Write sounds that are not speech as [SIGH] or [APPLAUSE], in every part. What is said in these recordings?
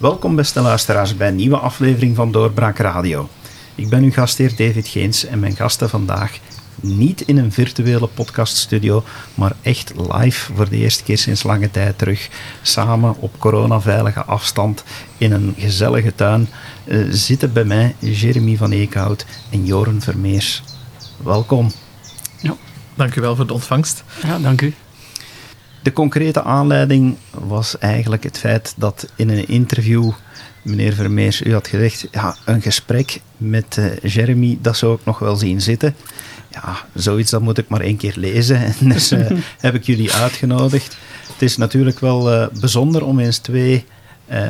Welkom beste luisteraars bij een nieuwe aflevering van Doorbraak Radio. Ik ben uw gastheer David Geens en mijn gasten vandaag niet in een virtuele podcaststudio, maar echt live voor de eerste keer sinds lange tijd terug. Samen op coronaveilige afstand in een gezellige tuin uh, zitten bij mij Jeremy van Eekhout en Joren Vermeers. Welkom. Ja, dank u wel voor de ontvangst. Ja, dank u. De concrete aanleiding was eigenlijk het feit dat in een interview meneer Vermeers, u had gezegd, ja, een gesprek met uh, Jeremy, dat zou ik nog wel zien zitten. Ja, zoiets dat moet ik maar één keer lezen. [LAUGHS] En dus uh, [LAUGHS] heb ik jullie uitgenodigd. Het is natuurlijk wel uh, bijzonder om eens twee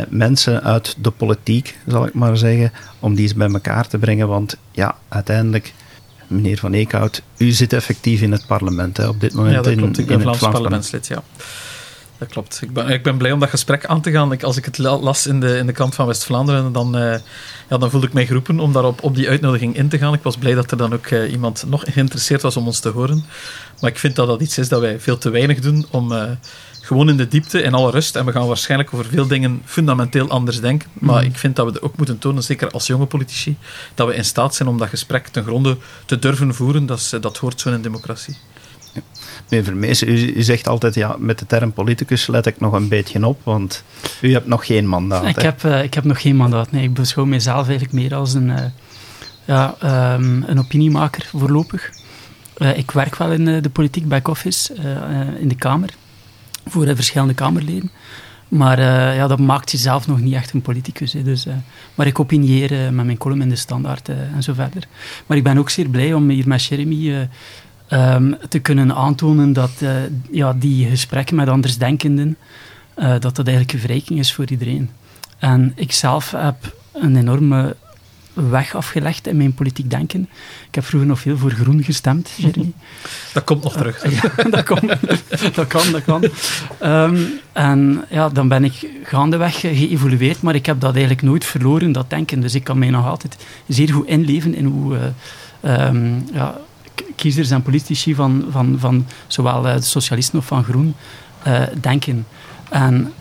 mensen uit de politiek, zal ik maar zeggen, om die eens bij elkaar te brengen. Want ja, uiteindelijk meneer Van Eekhout, u zit effectief in het parlement hè, op dit moment. Ja, dat klopt. In, ik ben Vlaams, Vlaams parlementslid, ja. Dat klopt. Ik ben, ik ben blij om dat gesprek aan te gaan. Ik, als ik het las in de, in de kant van West-Vlaanderen, dan, uh, ja, dan voelde ik mij geroepen om daarop op die uitnodiging in te gaan. Ik was blij dat er dan ook uh, iemand nog geïnteresseerd was om ons te horen. Maar ik vind dat dat iets is dat wij veel te weinig doen om... Uh, gewoon in de diepte, in alle rust. En we gaan waarschijnlijk over veel dingen fundamenteel anders denken. Maar ik vind dat we ook moeten tonen, zeker als jonge politici, dat we in staat zijn om dat gesprek ten gronde te durven voeren. Dat, is, dat hoort zo in een democratie. Meneer Vermees, u, u, zegt altijd, ja, met de term politicus let ik nog een beetje op, want u hebt nog geen mandaat. Ik, heb, uh, ik heb nog geen mandaat, nee. Ik beschouw mezelf eigenlijk meer als een, uh, ja, um, een opiniemaker voorlopig. Uh, ik werk wel in de politiek back-office, in de Kamer voor uh, verschillende Kamerleden. Maar uh, ja, dat maakt jezelf nog niet echt een politicus. Hè. Dus, uh, maar ik opinieer met mijn column in de Standaard en zo verder. Maar ik ben ook zeer blij om hier met Jeremy um, te kunnen aantonen dat ja, die gesprekken met andersdenkenden, dat dat eigenlijk een verrijking is voor iedereen. En ik zelf heb een enorme weg afgelegd in mijn politiek denken. Ik heb vroeger nog veel voor groen gestemd, Jeremy. [LAUGHS] Dat komt nog terug. Uh, ja, dat, komt, [LAUGHS] dat kan, dat kan. Um, en ja, dan ben ik gaandeweg geëvolueerd, maar ik heb dat eigenlijk nooit verloren, dat denken. Dus ik kan mij nog altijd zeer goed inleven in hoe uh, um, ja, kiezers en politici van, van, van zowel de socialisten of van groen uh, denken. En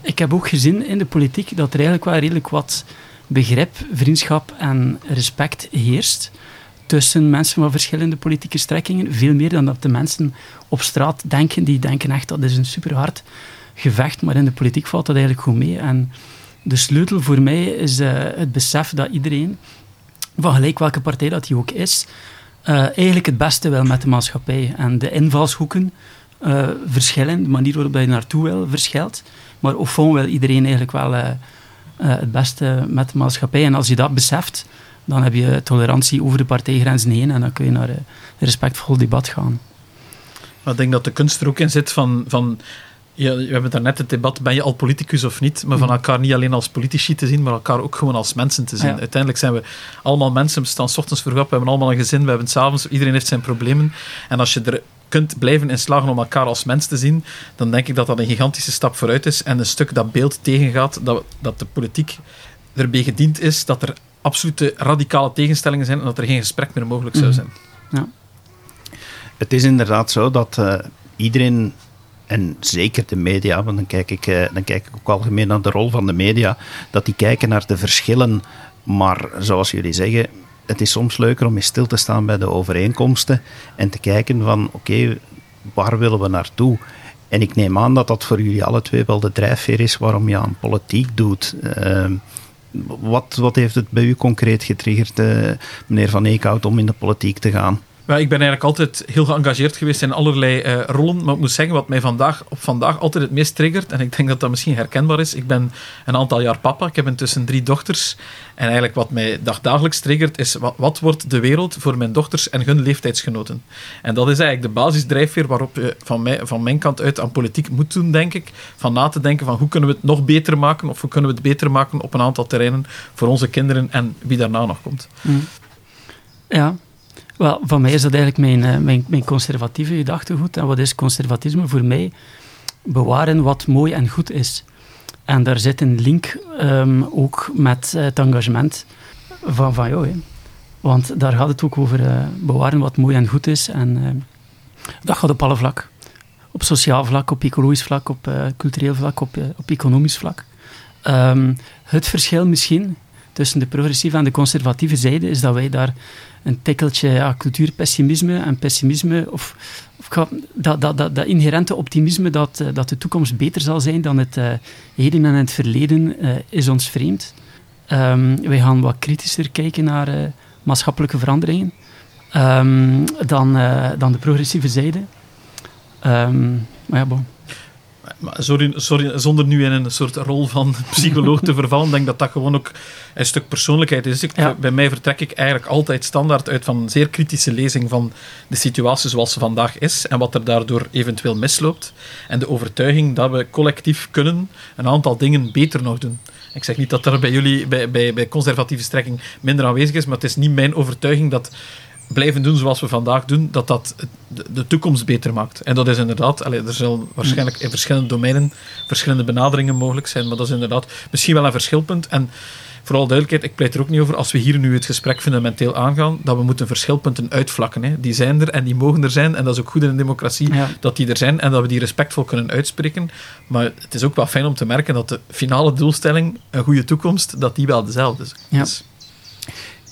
ik heb ook gezien in de politiek dat er eigenlijk wel redelijk wat begrip, vriendschap en respect heerst tussen mensen van verschillende politieke strekkingen. Veel meer dan dat de mensen op straat denken. Die denken echt dat is een super hard gevecht, maar in de politiek valt dat eigenlijk goed mee. En de sleutel voor mij is uh, het besef dat iedereen, van gelijk welke partij dat hij ook is, uh, eigenlijk het beste wil met de maatschappij. En de invalshoeken uh, verschillen, de manier waarop je naartoe wil verschilt. Maar au fond wil iedereen eigenlijk wel het beste met de maatschappij. En als je dat beseft, dan heb je tolerantie over de partijgrenzen heen en dan kun je naar een respectvol debat gaan. Maar ik denk dat de kunst er ook in zit van, van ja, we hebben daarnet het debat, ben je al politicus of niet? Maar van elkaar niet alleen als politici te zien, maar elkaar ook gewoon als mensen te zien. Ja. Uiteindelijk zijn we allemaal mensen, we staan s ochtends vroeg op, we hebben allemaal een gezin, we hebben het avonds, iedereen heeft zijn problemen. En als je er kunt blijven in slagen om elkaar als mens te zien, dan denk ik dat dat een gigantische stap vooruit is en een stuk dat beeld tegengaat dat, dat de politiek erbij gediend is dat er absolute radicale tegenstellingen zijn en dat er geen gesprek meer mogelijk zou zijn. Ja. Het is inderdaad zo dat uh, iedereen en zeker de media, want dan kijk, ik, uh, dan kijk ik ook algemeen naar de rol van de media, dat die kijken naar de verschillen. Maar zoals jullie zeggen, het is soms leuker om eens stil te staan bij de overeenkomsten en te kijken van oké, waar willen we naartoe? En ik neem aan dat dat voor jullie alle twee wel de drijfveer is waarom je aan politiek doet. Uh, wat, wat heeft het bij u concreet getriggerd, uh, meneer Van Eekhout, om in de politiek te gaan? Ja, ik ben eigenlijk altijd heel geëngageerd geweest in allerlei uh, rollen. Maar ik moet zeggen, wat mij vandaag, op vandaag altijd het meest triggert, en ik denk dat dat misschien herkenbaar is, ik ben een aantal jaar papa, ik heb intussen drie dochters. En eigenlijk wat mij dagdagelijks triggert, is wat, wat wordt de wereld voor mijn dochters en hun leeftijdsgenoten? En dat is eigenlijk de basisdrijfveer waarop je van, mij, van mijn kant uit aan politiek moet doen, denk ik. Van na te denken van hoe kunnen we het nog beter maken, of hoe kunnen we het beter maken op een aantal terreinen voor onze kinderen en wie daarna nog komt. Mm. Ja, wel, van mij is dat eigenlijk mijn, uh, mijn, mijn conservatieve gedachtegoed. En wat is conservatisme voor mij? Bewaren wat mooi en goed is. En daar zit een link um, ook met uh, het engagement van, van jou. Want daar gaat het ook over uh, bewaren wat mooi en goed is. En dat gaat op alle vlak. Op sociaal vlak, op ecologisch vlak, op cultureel vlak, op, op economisch vlak. Ehm, het verschil misschien tussen de progressieve en de conservatieve zijde is dat wij daar een tikkeltje ja, cultuurpessimisme en pessimisme, of, of dat, dat, dat, dat, inherente optimisme dat, eh, dat de toekomst beter zal zijn dan het uh, heden en het verleden, uh, is ons vreemd. Um, wij gaan wat kritischer kijken naar maatschappelijke veranderingen um, dan, dan de progressieve zijde. Um, maar ja, bon. Sorry, sorry, zonder nu in een soort rol van [LAUGHS] psycholoog te vervallen, denk dat dat gewoon ook een stuk persoonlijkheid is. Ik, ja. Bij mij vertrek ik eigenlijk altijd standaard uit van een zeer kritische lezing van de situatie zoals ze vandaag is en wat er daardoor eventueel misloopt. En de overtuiging dat we collectief kunnen een aantal dingen beter nog doen. Ik zeg niet dat er bij jullie, bij, bij, bij conservatieve strekking, minder aanwezig is, maar het is niet mijn overtuiging dat blijven doen zoals we vandaag doen, dat dat de, toekomst beter maakt. En dat is inderdaad, er zullen waarschijnlijk in verschillende domeinen verschillende benaderingen mogelijk zijn, maar dat is inderdaad misschien wel een verschilpunt. En vooral duidelijkheid, ik pleit er ook niet over, als we hier nu het gesprek fundamenteel aangaan, dat we moeten verschilpunten uitvlakken. Hè. Die zijn er en die mogen er zijn, en dat is ook goed in een democratie dat die er zijn en dat we die respectvol kunnen uitspreken. Maar het is ook wel fijn om te merken dat de finale doelstelling, een goede toekomst, dat die wel dezelfde is. Ja.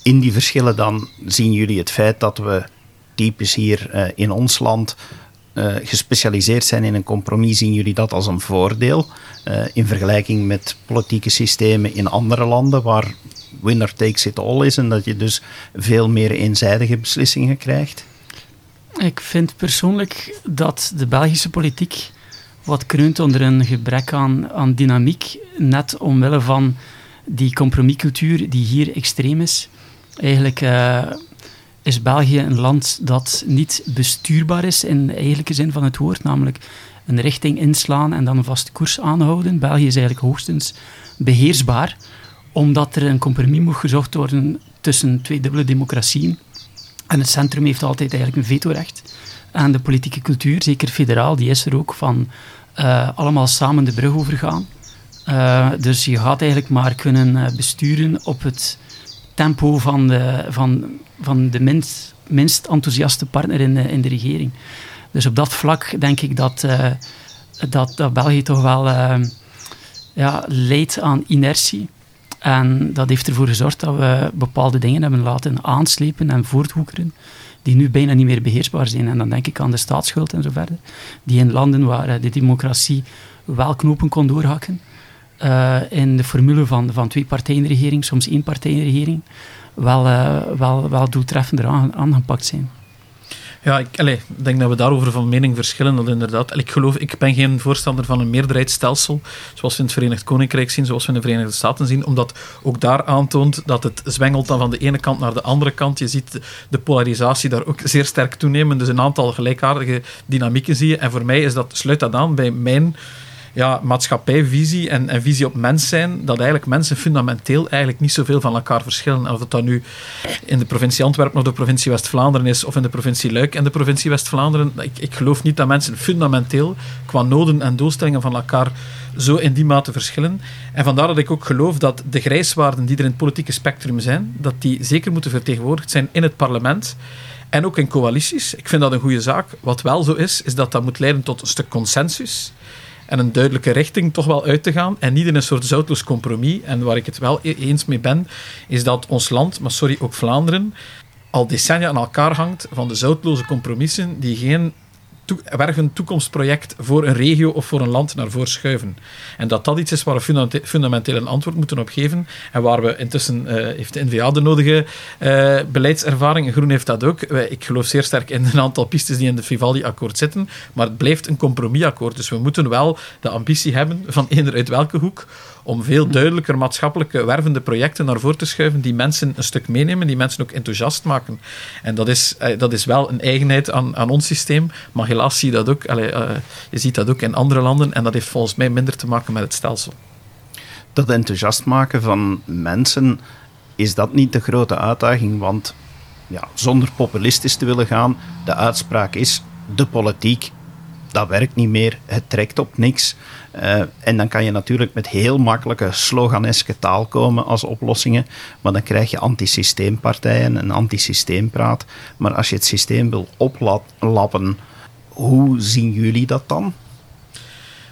In die verschillen dan zien jullie het feit dat we typisch hier uh, in ons land uh, gespecialiseerd zijn in een compromis, zien jullie dat als een voordeel uh, in vergelijking met politieke systemen in andere landen waar winner takes it all is en dat je dus veel meer eenzijdige beslissingen krijgt? Ik vind persoonlijk dat de Belgische politiek wat kreunt onder een gebrek aan, aan dynamiek, net omwille van die compromiscultuur die hier extreem is. Eigenlijk uh, is België een land dat niet bestuurbaar is in de eigenlijke zin van het woord, namelijk een richting inslaan en dan een vaste koers aanhouden. België is eigenlijk hoogstens beheersbaar, omdat er een compromis moet gezocht worden tussen twee dubbele democratieën. En het centrum heeft altijd eigenlijk een vetorecht. En de politieke cultuur, zeker federaal, die is er ook van uh, allemaal samen de brug overgaan. Uh, dus je gaat eigenlijk maar kunnen besturen op het tempo van de, van, van de minst, minst enthousiaste partner in de, in de regering. Dus op dat vlak denk ik dat, uh, dat, dat België toch wel uh, ja, leidt aan inertie. En dat heeft ervoor gezorgd dat we bepaalde dingen hebben laten aanslepen en voortwoekeren, die nu bijna niet meer beheersbaar zijn. En dan denk ik aan de staatsschuld en zo verder, die in landen waar de democratie wel knopen kon doorhakken, uh, in de formule van, van twee partijenregering, soms één partijenregering, wel, uh, wel, wel doeltreffender aangepakt zijn. Ja, ik allez, denk dat we daarover van mening verschillen. Dat inderdaad. Ik, geloof, ik ben geen voorstander van een meerderheidsstelsel, zoals we in het Verenigd Koninkrijk zien, zoals we in de Verenigde Staten zien, omdat ook daar aantoont dat het zwengelt dan van de ene kant naar de andere kant. Je ziet de polarisatie daar ook zeer sterk toenemen, dus een aantal gelijkaardige dynamieken zie je. En voor mij is dat, sluit dat aan bij mijn ja, maatschappijvisie en, en visie op mens zijn, dat eigenlijk mensen fundamenteel eigenlijk niet zoveel van elkaar verschillen. Of het dat nu in de provincie Antwerpen of de provincie West-Vlaanderen is, of in de provincie Luik en de provincie West-Vlaanderen. Ik, ik geloof niet dat mensen fundamenteel qua noden en doelstellingen van elkaar zo in die mate verschillen. En vandaar dat ik ook geloof dat de grijswaarden die er in het politieke spectrum zijn, dat die zeker moeten vertegenwoordigd zijn in het parlement en ook in coalities. Ik vind dat een goede zaak. Wat wel zo is, is dat dat moet leiden tot een stuk consensus en een duidelijke richting toch wel uit te gaan en niet in een soort zoutloos compromis. En waar ik het wel e- eens mee ben, is dat ons land, maar sorry, ook Vlaanderen, al decennia aan elkaar hangt van de zoutloze compromissen die geen toe, werven toekomstproject voor een regio of voor een land naar voren schuiven. En dat dat iets is waar we fundamenteel een antwoord moeten op geven. En waar we intussen, uh, heeft de NVA de nodige uh, beleidservaring, Groen heeft dat ook. ik geloof zeer sterk in een aantal pistes die in het Vivaldi-akkoord zitten, maar het blijft een compromisakkoord. Dus we moeten wel de ambitie hebben, van eender uit welke hoek, om veel duidelijker maatschappelijke wervende projecten naar voren te schuiven die mensen een stuk meenemen, die mensen ook enthousiast maken. En dat is, uh, dat is wel een eigenheid aan, aan ons systeem, maar helaas zie je dat ook. Allee, uh, je ziet dat ook in andere landen en dat heeft volgens mij minder te maken met het stelsel. Dat enthousiast maken van mensen, is dat niet de grote uitdaging? Want ja, zonder populistisch te willen gaan, de uitspraak is: de politiek, dat werkt niet meer, het trekt op niks. Uh, en dan kan je natuurlijk met heel makkelijke sloganeske taal komen als oplossingen, maar dan krijg je antisysteempartijen en antisysteempraat. Maar als je het systeem wil oplappen, hoe zien jullie dat dan?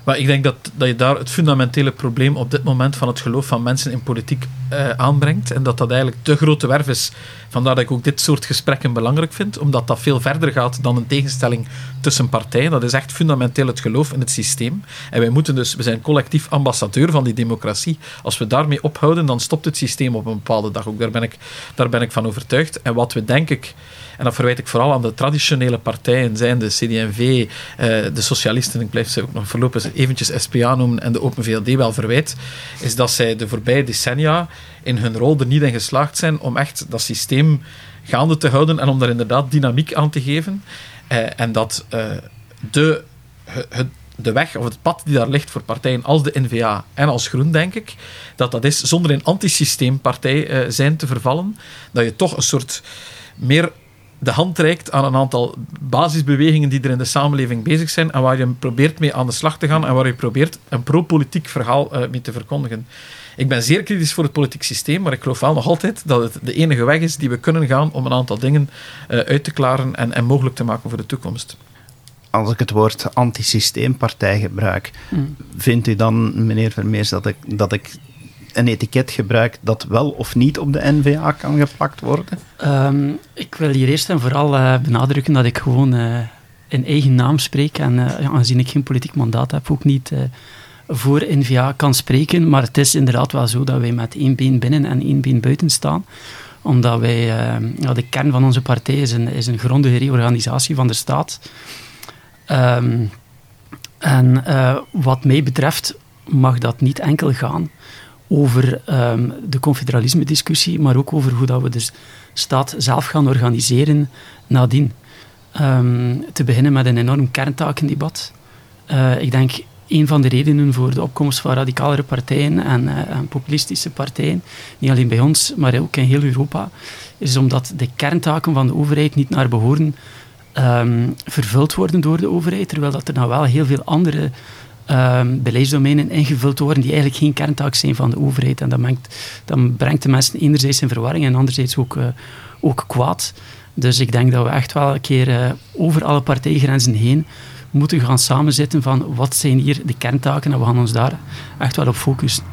Maar ik denk dat, dat je daar het fundamentele probleem op dit moment van het geloof van mensen in politiek uh, aanbrengt. En dat dat eigenlijk te grote werf is. Vandaar dat ik ook dit soort gesprekken belangrijk vind, omdat dat veel verder gaat dan een tegenstelling tussen partijen. Dat is echt fundamenteel het geloof in het systeem. En wij moeten dus, we zijn collectief ambassadeur van die democratie. Als we daarmee ophouden, dan stopt het systeem op een bepaalde dag ook. Daar ben ik, daar ben ik van overtuigd. En wat we denk ik en dat verwijt ik vooral aan de traditionele partijen, zijn de CD&V, eh, de socialisten, ik blijf ze ook nog voorlopig eventjes SPA noemen, en de Open VLD wel verwijt, is dat zij de voorbije decennia in hun rol er niet in geslaagd zijn om echt dat systeem gaande te houden en om daar inderdaad dynamiek aan te geven. Eh, en dat uh, de, het, de weg of het pad die daar ligt voor partijen als de NVA en als Groen, denk ik, dat dat is zonder een antisysteempartij uh, zijn te vervallen, dat je toch een soort meer de hand reikt aan een aantal basisbewegingen die er in de samenleving bezig zijn en waar je probeert mee aan de slag te gaan en waar je probeert een pro-politiek verhaal mee te verkondigen. Ik ben zeer kritisch voor het politiek systeem, maar ik geloof wel nog altijd dat het de enige weg is die we kunnen gaan om een aantal dingen uh, uit te klaren en, en mogelijk te maken voor de toekomst als ik het woord antisysteempartij gebruik, hmm. vindt u dan, meneer Vermeers, dat ik, dat ik een etiket gebruikt dat wel of niet op de NVA kan geplakt worden? Um, ik wil hier eerst en vooral uh, benadrukken dat ik gewoon uh, in eigen naam spreek. En uh, aangezien ik geen politiek mandaat heb, ook niet voor NVA kan spreken. Maar het is inderdaad wel zo dat wij met één been binnen en één been buiten staan omdat wij, ja, de kern van onze partij is een, is een grondige reorganisatie van de staat. Um, en wat mij betreft mag dat niet enkel gaan over um, de confederalisme-discussie, maar ook over hoe dat we de staat zelf gaan organiseren nadien. Um, te beginnen met een enorm kerntakendebat. Uh, ik denk een van de redenen voor de opkomst van radicalere partijen en, uh, en, populistische partijen, niet alleen bij ons, maar ook in heel Europa, is omdat de kerntaken van de overheid niet naar behoren um, vervuld worden door de overheid, terwijl dat er nou wel heel veel andere um, beleidsdomeinen ingevuld worden die eigenlijk geen kerntaak zijn van de overheid. En dat, brengt de mensen enerzijds in verwarring en anderzijds ook, uh, ook kwaad. Dus ik denk dat we echt wel een keer uh, over alle partijgrenzen heen moeten gaan samenzitten van wat zijn hier de kerntaken en we gaan ons daar echt wel op focussen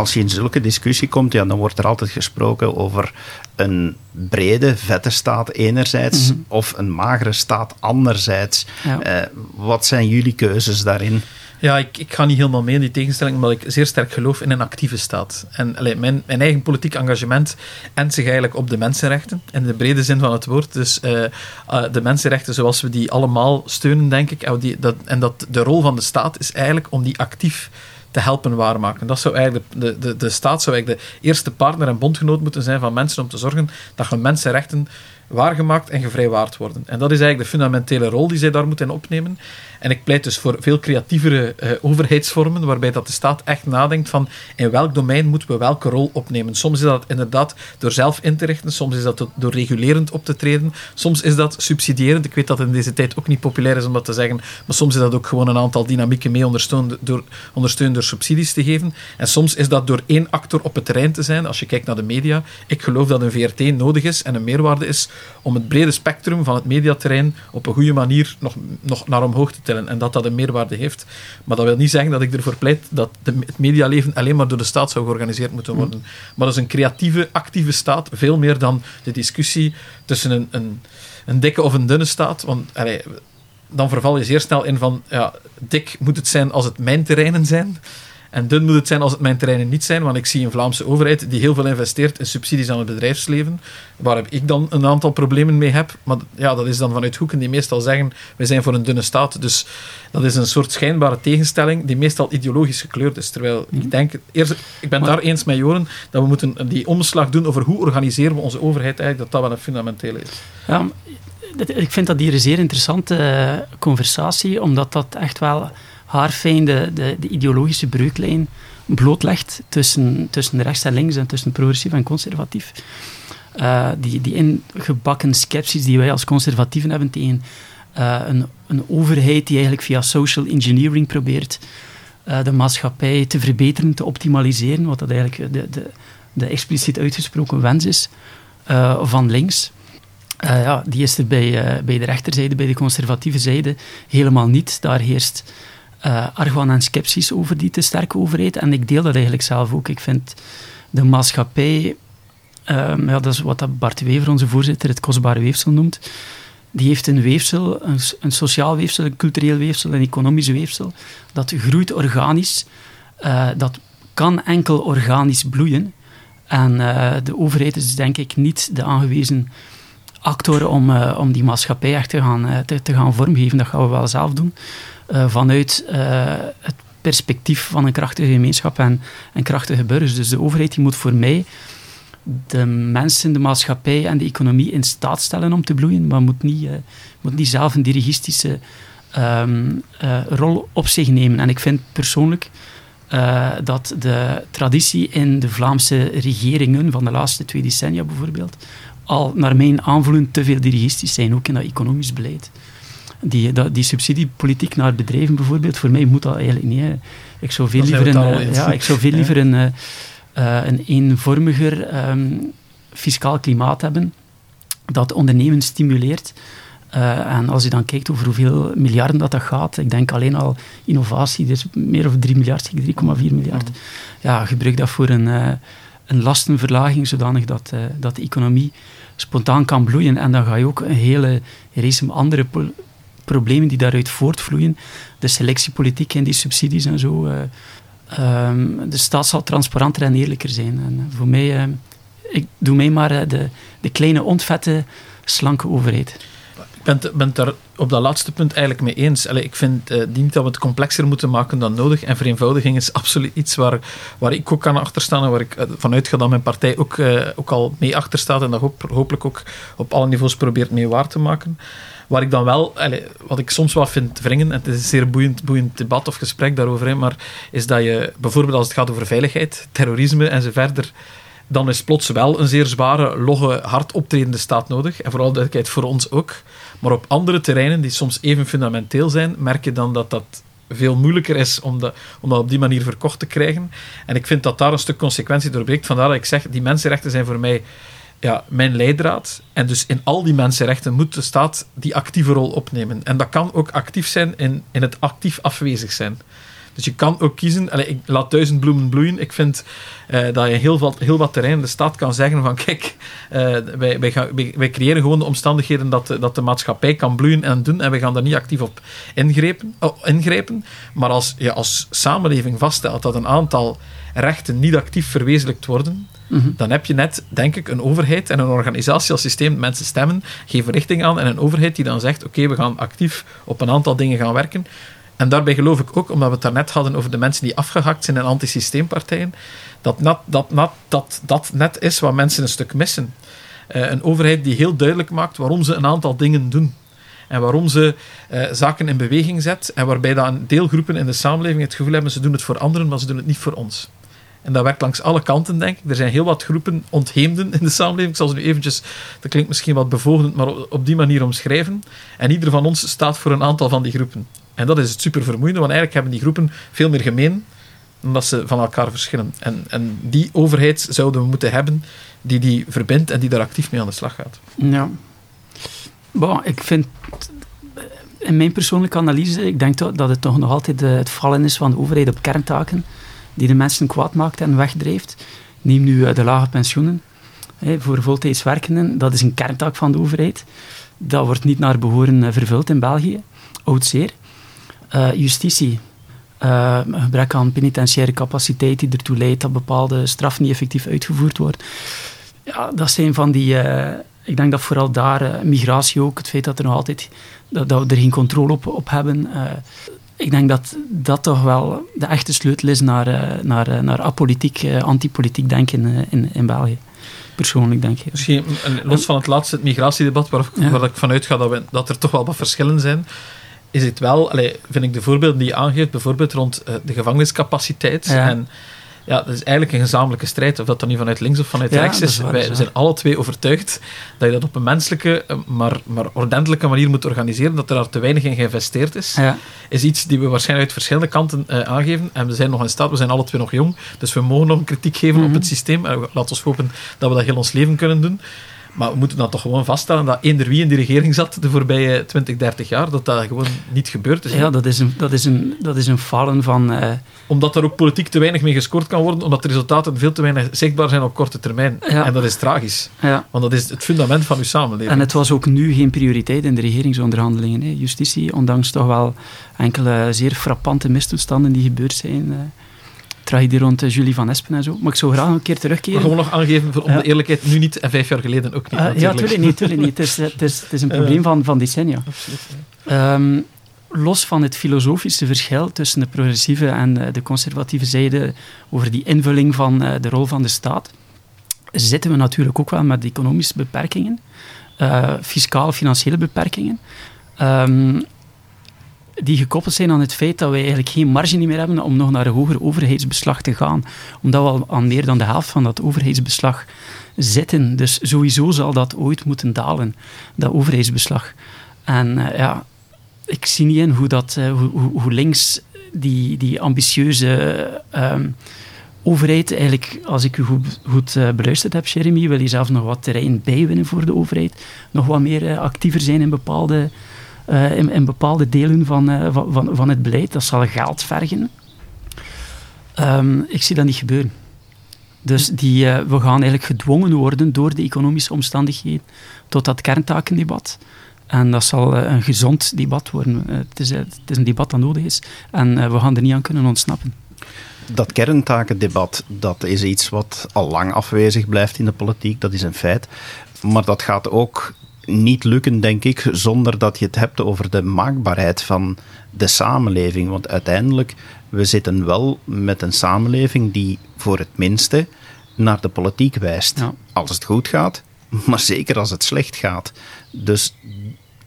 als je in zulke discussie komt, ja, dan wordt er altijd gesproken over een brede, vette staat enerzijds mhm. of een magere staat anderzijds. Uh, wat zijn jullie keuzes daarin? Ja, ik, ga niet helemaal mee in die tegenstelling, omdat ik zeer sterk geloof in een actieve staat. En allee, mijn, mijn eigen politiek engagement endt zich eigenlijk op de mensenrechten, in de brede zin van het woord. Dus uh, uh, de mensenrechten zoals we die allemaal steunen, denk ik. En, die, dat, en dat de rol van de staat is eigenlijk om die actief te helpen waarmaken. Dat zou eigenlijk de, de, de staat zou eigenlijk de eerste partner en bondgenoot moeten zijn van mensen om te zorgen dat hun mensenrechten waargemaakt en gevrijwaard worden. En dat is eigenlijk de fundamentele rol die zij daar moeten opnemen. En ik pleit dus voor veel creatievere uh, overheidsvormen, waarbij dat de staat echt nadenkt van in welk domein moeten we welke rol opnemen. Soms is dat inderdaad door zelf in te richten, soms is dat door regulerend op te treden, soms is dat subsidierend. Ik weet dat het in deze tijd ook niet populair is om dat te zeggen, maar soms is dat ook gewoon een aantal dynamieken mee ondersteund door, ondersteund door subsidies te geven. En soms is dat door één actor op het terrein te zijn. Als je kijkt naar de media, ik geloof dat een VRT nodig is en een meerwaarde is om het brede spectrum van het mediaterrein op een goede manier nog, nog naar omhoog te en dat dat een meerwaarde heeft. Maar dat wil niet zeggen dat ik ervoor pleit dat de, het medialeven alleen maar door de staat zou georganiseerd moeten worden. Mm. Maar dat is een creatieve, actieve staat, veel meer dan de discussie tussen een, een, een dikke of een dunne staat. Want allee, dan verval je zeer snel in van, ja, dik moet het zijn als het mijn terreinen zijn. En dun moet het zijn als het mijn terreinen niet zijn, want ik zie een Vlaamse overheid die heel veel investeert in subsidies aan het bedrijfsleven, waar ik dan een aantal problemen mee heb. Maar ja, dat is dan vanuit hoeken die meestal zeggen, wij zijn voor een dunne staat. Dus dat is een soort schijnbare tegenstelling die meestal ideologisch gekleurd is. Terwijl ik mhm. denk, eerst, ik ben daar eens met Joren, dat we moeten die omslag doen over hoe organiseren we onze overheid eigenlijk, dat dat wel een fundamentele is. Ja, ik vind dat hier een zeer interessante eh, conversatie, omdat dat echt wel haarfijn de, de, de, ideologische breuklijn blootlegt tussen, tussen rechts en links en tussen progressief en conservatief. Uh, die, die ingebakken scepties die wij als conservatieven hebben tegen uh, een, een overheid die eigenlijk via social engineering probeert uh, de maatschappij te verbeteren, te optimaliseren, wat dat eigenlijk de, de, de expliciet uitgesproken wens is van links. ja, die is er bij, bij de rechterzijde, bij de conservatieve zijde, helemaal niet. Daar heerst uh, en sceptisch over die te sterke overheid. En ik deel dat eigenlijk zelf ook. Ik vind de maatschappij, um, ja, dat is wat Bart Wever, onze voorzitter, het kostbare weefsel noemt. Die heeft een weefsel, een, sociaal weefsel, een cultureel weefsel, een economisch weefsel. Dat groeit organisch. Uh, dat kan enkel organisch bloeien. En uh, de overheid is denk ik niet de aangewezen actor om, om die maatschappij echt te gaan, te, te, gaan vormgeven. Dat gaan we wel zelf doen. Vanuit het perspectief van een krachtige gemeenschap en, en krachtige burgers. Dus de overheid die moet voor mij de mensen, de maatschappij en de economie in staat stellen om te bloeien, maar moet niet, uh, moet niet zelf een dirigistische uh, rol op zich nemen. En ik vind persoonlijk dat de traditie in de Vlaamse regeringen van de laatste twee decennia bijvoorbeeld al naar mijn aanvoelen te veel dirigistisch zijn, ook in dat economisch beleid. Die, dat, die subsidiepolitiek naar bedrijven bijvoorbeeld, voor mij moet dat eigenlijk niet. Hè. Ik zou veel liever een, ja, ik zou veel [LAUGHS] liever een, uh, een eenvormiger um, fiscaal klimaat hebben dat ondernemen stimuleert. Uh, en als je dan kijkt over hoeveel miljarden dat, dat gaat, ik denk alleen al innovatie, dus meer of 3 miljard, 3,4 miljard. Mm. Ja, gebruik dat voor een, uh, een lastenverlaging, zodanig dat, uh, dat de economie spontaan kan bloeien. En dan ga je ook een hele race andere problemen die daaruit voortvloeien. De selectiepolitiek en die subsidies en zo. Um, de staat zal transparanter en eerlijker zijn. En voor mij, ik doe mij maar de, de kleine, ontvette, slanke overheid ben het, daar op dat laatste punt eigenlijk mee eens. Ik vind uh, niet dat we het complexer moeten maken dan nodig. En vereenvoudiging is [LAUGHS] absoluut iets waar, waar ik ook kan achterstaan en waar ik vanuit ga dat mijn partij ook, ook al mee achter staat en dat hoop, hopelijk ook op alle niveaus probeert mee waar te maken. Waar ik dan wel, wat ik soms wel vind wringen, en het is een zeer boeiend, boeiend debat of gesprek daarover, maar is dat je bijvoorbeeld als het gaat over veiligheid, terrorisme en dan is plots wel een zeer zware, logge, hard optredende staat nodig. En vooral duidelijkheid voor ons ook. Maar op andere terreinen, die soms even fundamenteel zijn, merk je dan dat dat veel moeilijker is om, de, om dat op die manier verkocht te krijgen. En ik vind dat daar een stuk consequentie doorbreekt. Vandaar dat ik zeg, die mensenrechten zijn voor mij ja, mijn leidraad. En dus in al die mensenrechten moet de staat die actieve rol opnemen. En dat kan ook actief zijn in, in het actief afwezig zijn. Dus je kan ook kiezen. Allez, ik laat duizend bloemen bloeien. Ik vind uh, dat je heel wat, heel wat terrein in de stad kan zeggen van [LAUGHS] kijk, uh, wij, wij, gaan, wij, creëren gewoon de omstandigheden dat, dat de maatschappij kan bloeien en doen en we gaan daar niet actief op ingrepen. Oh, ingrijpen. Maar als je als samenleving vaststelt dat een aantal rechten niet actief verwezenlijkt worden, mhm. dan heb je net, denk ik, een overheid en een organisatie als systeem. Mensen stemmen, geven richting aan en een overheid die dan zegt: Oké, we gaan actief op een aantal dingen gaan werken. En daarbij geloof ik ook, omdat we het daarnet hadden over de mensen die afgehakt zijn in antisysteempartijen, dat dat, dat, dat dat net is wat mensen een stuk missen. Uh, een overheid die heel duidelijk maakt waarom ze een aantal dingen doen. En waarom ze uh, zaken in beweging zet. En waarbij dan deelgroepen in de samenleving het gevoel hebben, ze doen het voor anderen, maar ze doen het niet voor ons. En dat werkt langs alle kanten, denk ik. Er zijn heel wat groepen ontheemden in de samenleving. Ik zal ze nu eventjes, dat klinkt misschien wat bevoogdend, maar op die manier omschrijven. En ieder van ons staat voor een aantal van die groepen. En dat is het super vermoeiende, want eigenlijk hebben die groepen veel meer gemeen dan dat ze van elkaar verschillen. En, en die overheid zouden we moeten hebben die die verbindt en die daar actief mee aan de slag gaat. Ja. Bon, ik vind in mijn persoonlijke analyse, ik denk dat het toch nog altijd het vallen is van de overheid op kerntaken die de mensen kwaad maakt en wegdrijft. Neem nu eh, de lage pensioenen voor voltijds werkenden. Dat is een kerntaak van de overheid. Dat wordt niet naar behoren eh, vervuld in België. Oud zeer. Uh, justitie. Uh, gebrek aan penitentiaire capaciteit die ertoe leidt dat bepaalde straf niet effectief uitgevoerd wordt. Ja, dat zijn van die... Ik denk dat vooral daar, migratie ook, het feit dat, er nog altijd, dat, dat we er geen controle op, op hebben. Ik denk dat dat toch wel de echte sleutel is naar, naar, naar apolitiek, antipolitiek denken in, in België persoonlijk, denk ik. Misschien los van het laatste, het migratiedebat, waar, ja. waar ik vanuit ga dat, we, dat er toch wel wat verschillen zijn is het wel, allez, vind ik de voorbeelden die je aangeeft, bijvoorbeeld rond de gevangeniscapaciteit. En ja, dat is eigenlijk een gezamenlijke strijd, of dat dan niet vanuit links of vanuit rechts is. Wij zijn alle twee overtuigd dat je dat op een menselijke, eh, maar, maar ordentelijke manier moet organiseren, dat er daar te weinig in geïnvesteerd is. Ja. Is iets die we waarschijnlijk uit verschillende kanten uh, aangeven. En we zijn nog in staat, we zijn alle twee nog jong, dus we mogen nog kritiek geven op mhm. het systeem. En laten we hopen dat we dat heel ons leven kunnen doen. Maar we moeten dan toch gewoon vaststellen dat eender wie in die regering zat de voorbije 20, 30 jaar, dat dat gewoon niet gebeurd is. Ja, dat is een, dat is een, dat is een falen van... Uh... Omdat er ook politiek te weinig mee gescoord kan worden, omdat de resultaten veel te weinig zichtbaar zijn op korte termijn. Ja. En dat is tragisch. Ja. Want dat is het fundament van uw samenleving. En het was ook nu geen prioriteit in de regeringsonderhandelingen. Hè. Justitie, ondanks toch wel enkele zeer frappante mistoestanden die gebeurd zijn... Uh tragedie rond uh, Julie van Espen en zo. Maar ik zou graag een keer terugkeren. Maar gewoon nog aangeven, om de eerlijkheid, nu niet en vijf jaar geleden ook niet. Uh, ja, natuurlijk niet. Tuurlijk niet. Het, is, het, is, het is een probleem van, van decennia. Absoluut. Um, los van het filosofische verschil tussen de progressieve en uh, de conservatieve zijde over die invulling van de rol van de staat, zitten we natuurlijk ook wel met economische beperkingen, fiscaal-financiële beperkingen. Um, die gekoppeld zijn aan het feit dat wij eigenlijk geen marge meer hebben om nog naar een hoger overheidsbeslag te gaan. Omdat we al aan meer dan de helft van dat overheidsbeslag zitten. Dus sowieso zal dat ooit moeten dalen, dat overheidsbeslag. En uh, ja, ik zie niet in hoe, dat, uh, hoe, hoe, links die, die ambitieuze uh, overheid, eigenlijk, als ik u goed, goed uh, beluisterd heb, Jeremy, wil je zelf nog wat terrein bijwinnen voor de overheid. Nog wat meer actiever zijn in bepaalde uh, in, bepaalde delen van, uh, van, van, van, het beleid. Dat zal geld vergen. Um, ik zie dat niet gebeuren. Dus die, uh, we gaan eigenlijk gedwongen worden door de economische omstandigheden tot dat kerntakendebat. En dat zal een gezond debat worden. het, is, het is een debat dat nodig is. En we gaan er niet aan kunnen ontsnappen dat kerntakendebat, dat is iets wat al lang afwezig blijft in de politiek, dat is een feit. Maar dat gaat ook niet lukken, denk ik, zonder dat je het hebt over de maakbaarheid van de samenleving. Want uiteindelijk, we zitten wel met een samenleving die voor het minste naar de politiek wijst. Als het goed gaat, maar zeker als het slecht gaat. Dus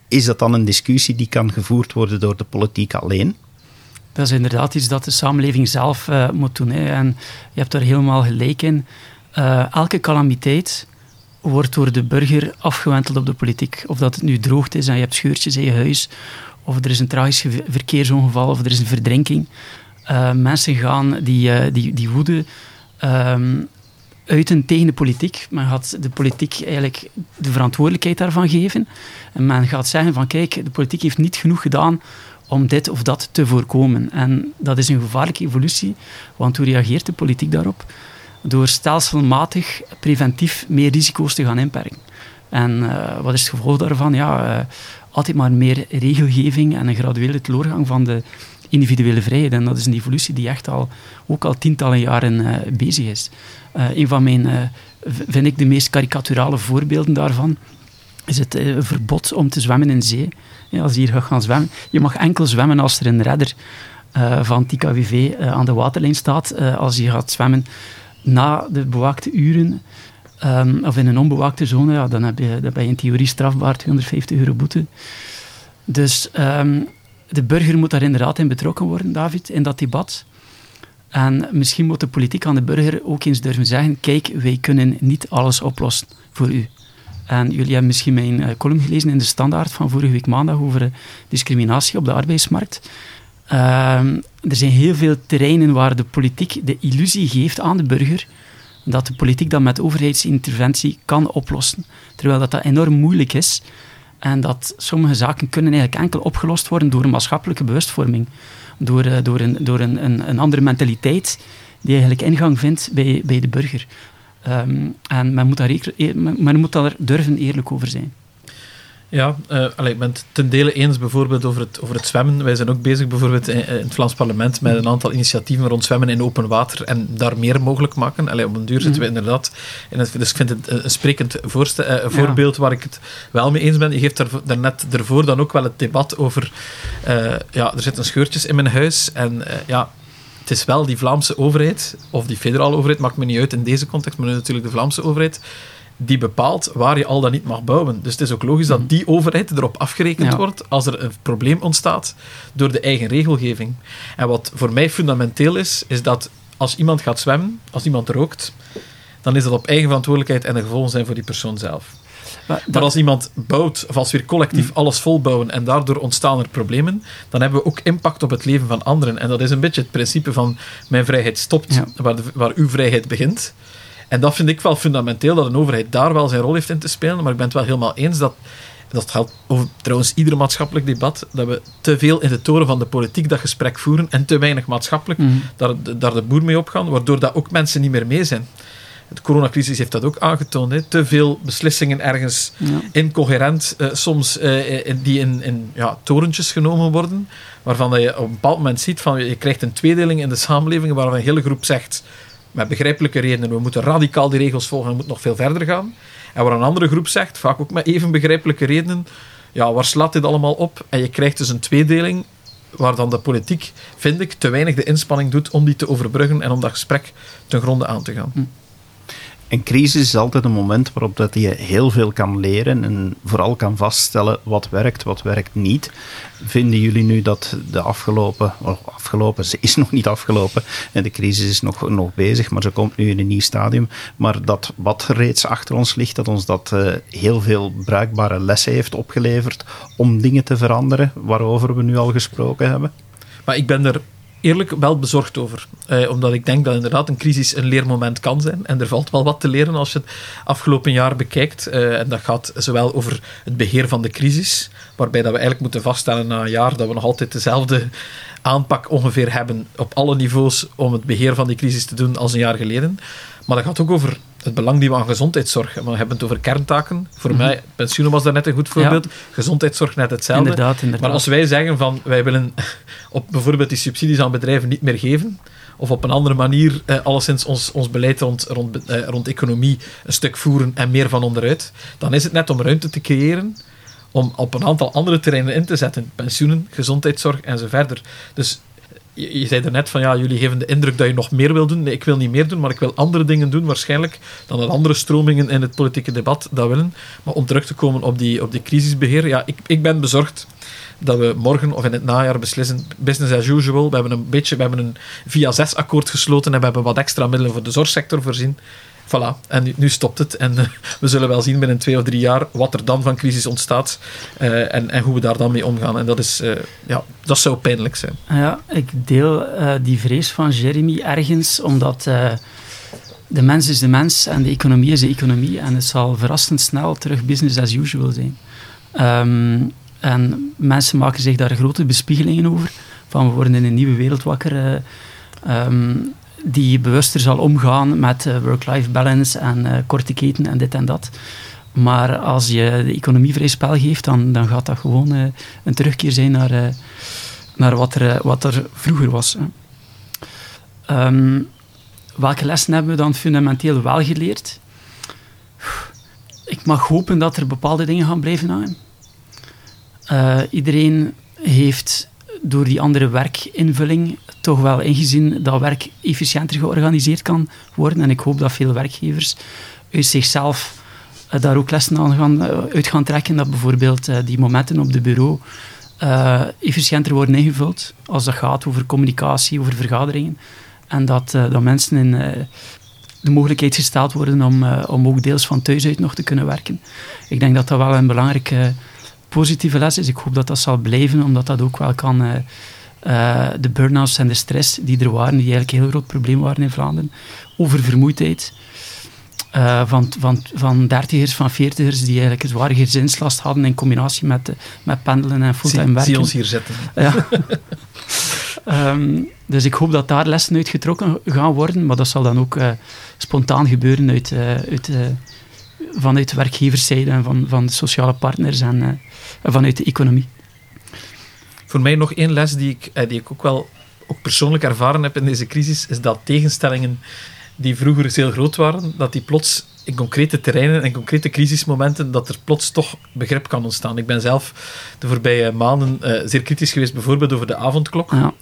is dat dan een discussie die kan gevoerd worden door de politiek alleen? Dat is inderdaad iets dat de samenleving zelf uh, moet doen. Hè. En je hebt daar helemaal gelijk in. Uh, elke calamiteit wordt door de burger afgewenteld op de politiek. Of dat het nu droogte is en je hebt scheurtjes in je huis, of er is een tragisch verkeersongeval, of er is een verdrinking. Uh, mensen gaan die, uh, die, die woede um, uiten tegen de politiek. Men gaat de politiek eigenlijk de verantwoordelijkheid daarvan geven. En men gaat zeggen van kijk, de politiek heeft niet genoeg gedaan om dit of dat te voorkomen. En dat is een gevaarlijke evolutie, want hoe reageert de politiek daarop? Door stelselmatig preventief meer risico's te gaan inperken. En uh, wat is het gevolg daarvan? Ja, uh, altijd maar meer regelgeving en een graduele teleurgang van de individuele vrijheid. En dat is een evolutie die echt al, ook al tientallen jaren uh, bezig is. een van mijn, vind ik, de meest karikaturale voorbeelden daarvan is het verbod om te zwemmen in zee. Ja, als je hier gaat gaan zwemmen, je mag enkel zwemmen als er een redder van TKWV aan de waterlijn staat. als je gaat zwemmen na de bewaakte uren, um, of in een onbewaakte zone, ja, dan, heb je, dan ben je in theorie strafbaar 250 euro boete. Dus um, de burger moet daar inderdaad in betrokken worden, David, in dat debat. En misschien moet de politiek aan de burger ook eens durven zeggen: kijk, wij kunnen niet alles oplossen voor u. En jullie hebben misschien mijn uh, column gelezen in de Standaard van vorige week maandag over uh, discriminatie op de arbeidsmarkt. Uh, er zijn heel veel terreinen waar de politiek de illusie geeft aan de burger dat de politiek dat met overheidsinterventie kan oplossen. Terwijl dat, dat enorm moeilijk is. En dat sommige zaken kunnen eigenlijk enkel opgelost worden door een maatschappelijke bewustvorming. Door, uh, door, een, door een, een, een, andere mentaliteit die eigenlijk ingang vindt bij, bij de burger. Um, en men moet, daar, men moet daar durven eerlijk over zijn. Ja, uh, allee, ik ben het ten dele eens bijvoorbeeld over het, over het zwemmen. Wij zijn ook bezig bijvoorbeeld in, in het Vlaams parlement met een aantal initiatieven rond zwemmen in open water en daar meer mogelijk maken. Allee, op een duur zitten we mhm. inderdaad in het, dus ik vind het een sprekend uh, voorbeeld ja. waar ik het wel mee eens ben. Je geeft daar, daarnet ervoor dan ook wel het debat over, uh, ja, er zitten scheurtjes in mijn huis en ja, het is wel die Vlaamse overheid, of die federale overheid, maakt me niet uit in deze context, maar natuurlijk de Vlaamse overheid, die bepaalt waar je al dan niet mag bouwen. Dus het is ook logisch dat mhm. die overheid erop afgerekend ja. wordt als er een probleem ontstaat door de eigen regelgeving. En wat voor mij fundamenteel is, is dat als iemand gaat zwemmen, als iemand rookt, dan is dat op eigen verantwoordelijkheid en de gevolgen zijn voor die persoon zelf. Maar, maar, als iemand bouwt, of als we weer collectief mhm. alles volbouwen en daardoor ontstaan er problemen, dan hebben we ook impact op het leven van anderen. En dat is een beetje het principe van mijn vrijheid stopt ja. waar, de, waar uw vrijheid begint. En dat vind ik wel fundamenteel, dat een overheid daar wel zijn rol heeft in te spelen. Maar ik ben het wel helemaal eens dat, dat geldt over trouwens ieder maatschappelijk debat, dat we te veel in de toren van de politiek dat gesprek voeren en te weinig maatschappelijk Mhm. daar, daar de boer mee opgaan, waardoor dat ook mensen niet meer mee zijn. De coronacrisis heeft dat ook aangetoond. Hè. Te veel beslissingen ergens Ja. incoherent, eh, soms eh, in- die in, in ja, torentjes genomen worden, waarvan dat je op een bepaald moment ziet van je krijgt een tweedeling in de samenleving waarvan een hele groep zegt met begrijpelijke redenen, we moeten radicaal die regels volgen en moeten nog veel verder gaan. En waar een andere groep zegt, vaak ook met even begrijpelijke redenen, ja, waar slaat dit allemaal op? En je krijgt dus een tweedeling waar dan de politiek, vind ik, te weinig de inspanning doet om die te overbruggen en om dat gesprek ten gronde aan te gaan. Een crisis is altijd een moment waarop dat je heel veel kan leren en vooral kan vaststellen wat werkt, wat werkt niet. Vinden jullie nu dat de afgelopen, oh, afgelopen, ze is nog niet afgelopen en de crisis is nog, nog bezig, maar ze komt nu in een nieuw stadium, maar dat wat reeds achter ons ligt, dat ons dat eh, heel veel bruikbare lessen heeft opgeleverd om dingen te veranderen, waarover we nu al gesproken hebben? Maar ik ben er eerlijk wel bezorgd over. Eh, omdat ik denk dat inderdaad een crisis een leermoment kan zijn. En er valt wel wat te leren als je het afgelopen jaar bekijkt. Eh, en dat gaat zowel over het beheer van de crisis, waarbij dat we eigenlijk moeten vaststellen na een jaar dat we nog altijd dezelfde aanpak ongeveer hebben op alle niveaus om het beheer van die crisis te doen als een jaar geleden. Maar dat gaat ook over het belang die we aan gezondheidszorg hebben. We hebben het over kerntaken. Voor Mhm. mij, pensioenen was daar net een goed voorbeeld. Gezondheidszorg net hetzelfde. Inderdaad, inderdaad. Maar als wij zeggen van wij willen [LAUGHS] op bijvoorbeeld die subsidies aan bedrijven niet meer geven, of op een andere manier eh, alleszins ons, ons beleid rond, rond, eh, rond economie een stuk voeren en meer van onderuit, dan is het net om ruimte te creëren om op een aantal andere terreinen in te zetten. Pensioenen, gezondheidszorg en zo verder. Dus je, je zei er net van ja, jullie geven de indruk dat je nog meer wil doen. Nee, ik wil niet meer doen, maar ik wil andere dingen doen waarschijnlijk dan dat andere stromingen in het politieke debat dat willen. Maar om terug te komen op die, op die crisisbeheer, ja, ik, ik ben bezorgd dat we morgen of in het najaar beslissen, business as usual. We hebben een beetje, we hebben een via 6 akkoord gesloten en we hebben wat extra middelen voor de zorgsector voorzien. Voilà, en nu, stopt het. En eh, we zullen wel zien binnen twee of drie jaar wat er dan van crisis ontstaat eh, en, en hoe we daar dan mee omgaan. En dat, is, eh, ja, dat zou pijnlijk zijn. Ja, ik deel die vrees van Jeremy ergens, omdat de mens is de mens en de economie is de economie. En het zal verrassend snel terug business as usual zijn. Ehm, en mensen maken zich daar grote bespiegelingen over. Van we worden in een nieuwe wereld wakker. ehm, die bewuster zal omgaan met eh, work-life balance en eh, korte keten en dit en dat. Maar als je de economie vrij spel geeft, dan, dan gaat dat gewoon eh, een terugkeer zijn naar, naar wat, er, wat er vroeger was. Ehm, welke lessen hebben we dan fundamenteel wel geleerd? Ik mag hopen dat er bepaalde dingen gaan blijven hangen. Iedereen heeft door die andere werkinvulling toch wel ingezien dat werk efficiënter georganiseerd kan worden. En ik hoop dat veel werkgevers uit zichzelf eh, daar ook lessen aan gaan, eh, uit gaan trekken. Dat bijvoorbeeld eh, die momenten op de bureau efficiënter worden ingevuld als dat gaat over communicatie, over vergaderingen. En dat, dat mensen in de mogelijkheid gesteld worden om, om ook deels van thuis uit nog te kunnen werken. Ik denk dat dat wel een belangrijke positieve les is. Ik hoop dat dat zal blijven, omdat dat ook wel kan... eh, eh, de burn-outs en de stress die er waren, die eigenlijk een heel groot probleem waren in Vlaanderen, over vermoeidheid, eh, van, van, van dertigers, van veertigers, die eigenlijk een zware gezinslast hadden in combinatie met, met pendelen en fulltime werken. zie ons hier zitten. Ja. [LAUGHS] Ehm, dus ik hoop dat daar lessen uit getrokken gaan worden, maar dat zal dan ook spontaan gebeuren uit, uit, vanuit de werkgeverszijde en van, van de sociale partners en eh, vanuit de economie. Voor mij nog één les die ik, eh, die ik ook wel ook persoonlijk ervaren heb in deze crisis, is dat tegenstellingen die vroeger heel groot waren, dat die plots in concrete terreinen en concrete crisismomenten, dat er plots toch begrip kan ontstaan. Ik ben zelf de voorbije maanden eh, zeer kritisch geweest, bijvoorbeeld over de avondklok. Ja.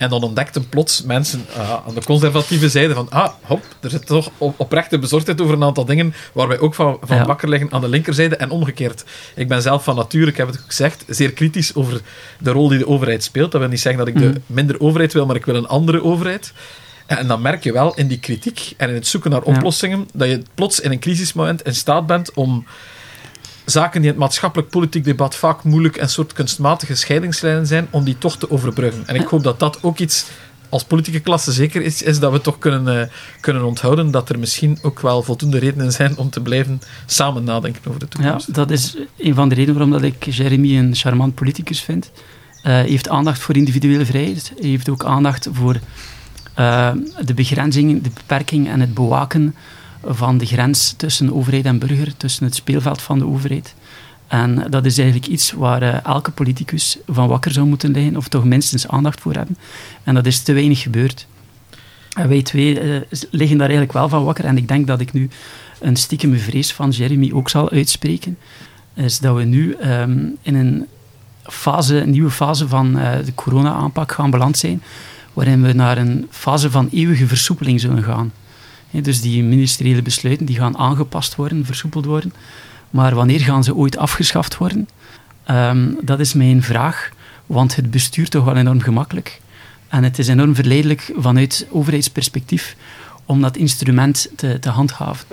En dan ontdekten plots mensen ah, aan de conservatieve zijde van ah, hop, er zit toch op, oprechte bezorgdheid over een aantal dingen waar wij ook van, van Ja. wakker liggen aan de linkerzijde en omgekeerd. Ik ben zelf van nature, ik heb het ook gezegd, zeer kritisch over de rol die de overheid speelt. Dat wil niet zeggen dat ik Mhm. de minder overheid wil, maar ik wil een andere overheid. En dan merk je wel in die kritiek en in het zoeken naar Ja. oplossingen dat je plots in een crisismoment in staat bent om zaken die in het maatschappelijk-politiek debat vaak moeilijk en soort kunstmatige scheidingslijnen zijn, om die toch te overbruggen. En ik hoop dat dat ook iets als politieke klasse zeker is, is dat we toch kunnen, uh, kunnen onthouden dat er misschien ook wel voldoende redenen zijn om te blijven samen nadenken over de toekomst. Ja, dat is een van de redenen waarom dat ik Jeremy een charmant politicus vind. Uh, hij heeft aandacht voor individuele vrijheid. Hij heeft ook aandacht voor uh, de begrenzing, de beperking en het bewaken van de grens tussen overheid en burger, tussen het speelveld van de overheid. En dat is eigenlijk iets waar uh, elke politicus van wakker zou moeten liggen, of toch minstens aandacht voor hebben. En dat is te weinig gebeurd. En wij twee uh, liggen daar eigenlijk wel van wakker. En ik denk dat ik nu een stiekeme vrees van Jeremy ook zal uitspreken. Is dat we nu um, in een, fase, een nieuwe fase van uh, de corona-aanpak gaan beland zijn, waarin we naar een fase van eeuwige versoepeling zullen gaan. Dus die ministeriële besluiten die gaan aangepast worden, versoepeld worden. Maar wanneer gaan ze ooit afgeschaft worden? Um, dat is mijn vraag, want het bestuurt toch wel enorm gemakkelijk. En het is enorm verleidelijk vanuit overheidsperspectief om dat instrument te, te handhaven.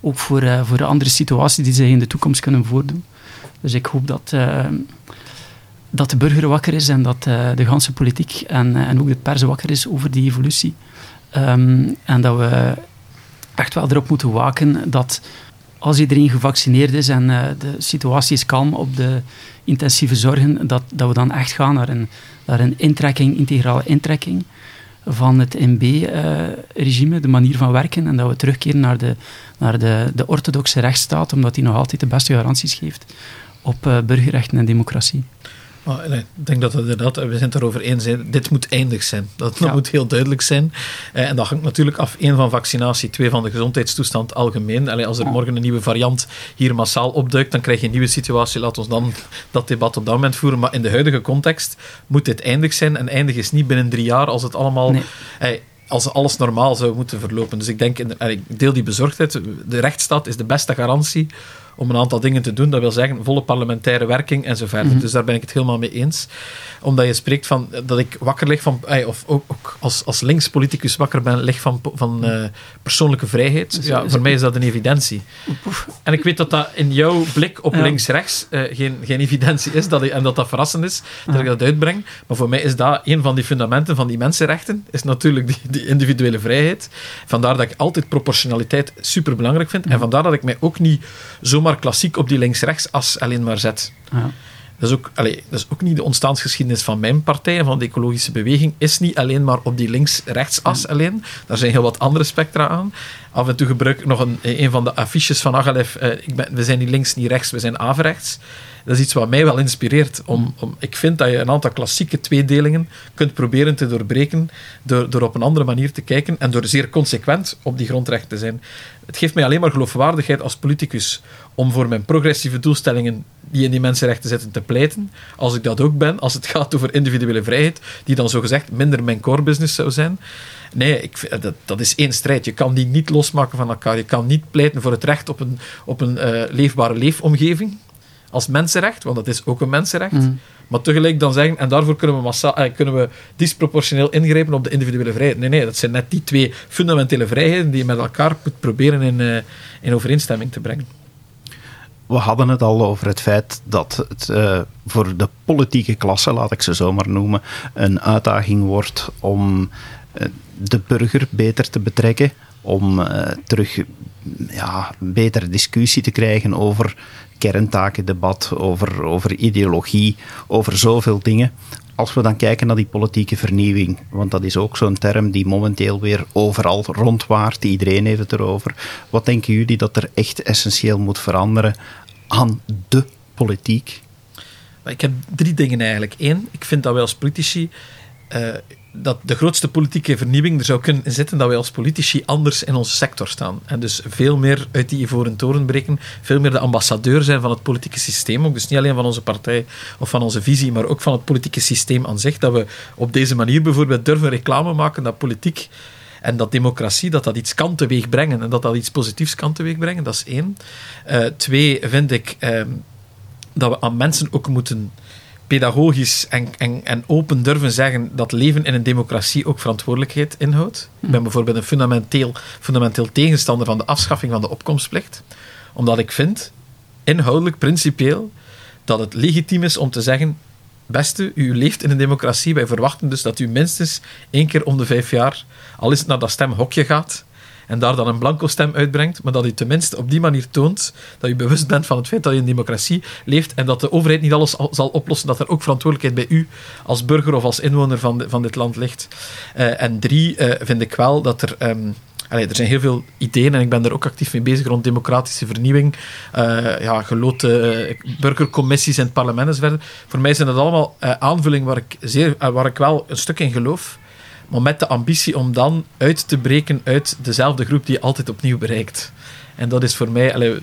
Ook voor, uh, voor de andere situaties die zich in de toekomst kunnen voordoen. Dus ik hoop dat, uh, dat de burger wakker is en dat uh, de ganse politiek en, en ook de pers wakker is over die evolutie. Um, en dat we echt wel erop moeten waken dat als iedereen gevaccineerd is en uh, de situatie is kalm op de intensieve zorgen, dat, dat we dan echt gaan naar een, naar een intrekking, integrale intrekking van het MB-regime, uh, de manier van werken, en dat we terugkeren naar de, naar de, de orthodoxe rechtsstaat, omdat die nog altijd de beste garanties geeft op uh, burgerrechten en democratie. Nee, ik denk dat we inderdaad, we zijn het erover eens, dit moet eindig zijn. Dat, dat ja. moet heel duidelijk zijn. Eh, en dat hangt natuurlijk af, één van vaccinatie, twee van de gezondheidstoestand algemeen. Allee, als er morgen een nieuwe variant hier massaal opduikt, dan krijg je een nieuwe situatie. Laat ons dan dat debat op dat moment voeren. Maar in de huidige context moet dit eindig zijn. En eindig is niet binnen drie jaar als het allemaal... Nee. Eh, als alles normaal zou moeten verlopen. Dus ik denk, ik deel die bezorgdheid. De rechtsstaat is de beste garantie om een aantal dingen te doen. Dat wil zeggen volle parlementaire werking en zo verder. Mm -hmm. Dus daar ben ik het helemaal mee eens. Omdat je spreekt van dat ik wakker lig van, of ook, ook als, als linkspoliticus wakker ben, lig van, van uh, persoonlijke vrijheid. Ja, voor mij is dat een evidentie. En ik weet dat dat in jouw blik op ja. links-rechts uh, geen, geen evidentie is dat en dat dat verrassend is dat ja. ik dat uitbreng. Maar voor mij is dat een van die fundamenten van die mensenrechten, is natuurlijk die, die individuele vrijheid. Vandaar dat ik altijd proportionaliteit super belangrijk vind. En vandaar dat ik mij ook niet zomaar klassiek op die links-rechts-as alleen maar zet. Ja. Dat is, ook, allee, dat is ook niet de ontstaansgeschiedenis van mijn partij en van de ecologische beweging. Is niet alleen maar op die links-rechts-as ja. alleen. Daar zijn heel wat andere spectra aan. Af en toe gebruik ik nog een, een van de affiches van Agalef. Uh, ik ben, we zijn niet links, niet rechts, we zijn averechts. Dat is iets wat mij wel inspireert. Om, om, ik vind dat je een aantal klassieke tweedelingen kunt proberen te doorbreken door, door op een andere manier te kijken en door zeer consequent op die grondrechten te zijn. Het geeft mij alleen maar geloofwaardigheid als politicus om voor mijn progressieve doelstellingen die in die mensenrechten zitten te pleiten. Als ik dat ook ben, als het gaat over individuele vrijheid, die dan zogezegd minder mijn core business zou zijn. Nee, ik, dat, dat is één strijd. Je kan die niet losmaken van elkaar. Je kan niet pleiten voor het recht op een, op een uh, leefbare leefomgeving als mensenrecht, want dat is ook een mensenrecht. Mm. Maar tegelijk dan zeggen, en daarvoor kunnen we, massa, eh, kunnen we disproportioneel ingrijpen op de individuele vrijheid. Nee, nee, dat zijn net die twee fundamentele vrijheden die je met elkaar moet proberen in, uh, in overeenstemming te brengen. We hadden het al over het feit dat het uh, voor de politieke klasse, laat ik ze zo maar noemen, een uitdaging wordt om de burger beter te betrekken, om uh, terug ja, betere discussie te krijgen over kerntakendebat, over, over ideologie, over zoveel dingen. Als we dan kijken naar die politieke vernieuwing, want dat is ook zo'n term die momenteel weer overal rondwaart, iedereen heeft het erover. Wat denken jullie dat er echt essentieel moet veranderen aan de politiek? Ik heb drie dingen eigenlijk. Eén, ik vind dat wij als politici uh, dat de grootste politieke vernieuwing er zou kunnen zitten dat wij als politici anders in onze sector staan. En dus veel meer uit die ivoren toren breken, veel meer de ambassadeur zijn van het politieke systeem. Ook dus niet alleen van onze partij of van onze visie, maar ook van het politieke systeem aan zich. Dat we op deze manier bijvoorbeeld durven reclame maken dat politiek en dat democratie, dat dat iets kan teweeg brengen en dat dat iets positiefs kan teweeg brengen. Dat is één. Uh, twee, vind ik uh, dat we aan mensen ook moeten pedagogisch en, en, en open durven zeggen dat leven in een democratie ook verantwoordelijkheid inhoudt. Ik ben bijvoorbeeld een fundamenteel, fundamenteel tegenstander van de afschaffing van de opkomstplicht, omdat ik vind, inhoudelijk, principieel, dat het legitiem is om te zeggen beste, u leeft in een democratie. Wij verwachten dus dat u minstens één keer om de vijf jaar, al is het naar dat stemhokje gaat, en daar dan een blanco stem uitbrengt, maar dat u tenminste op die manier toont dat u bewust bent van het feit dat je in democratie leeft en dat de overheid niet alles zal oplossen, dat er ook verantwoordelijkheid bij u als burger of als inwoner van, van dit land ligt. Uh, en drie, uh, vind ik wel dat er... Um, er zijn heel veel ideeën en ik ben er ook actief mee bezig rond democratische vernieuwing, uh, ja, geloten uh, burgercommissies in het parlement enzovoort. Voor mij zijn dat allemaal uh, aanvullingen waar ik, zeer, waar ik wel een stuk in geloof maar met de ambitie om dan uit te breken uit dezelfde groep die je altijd opnieuw bereikt. En dat is voor mij,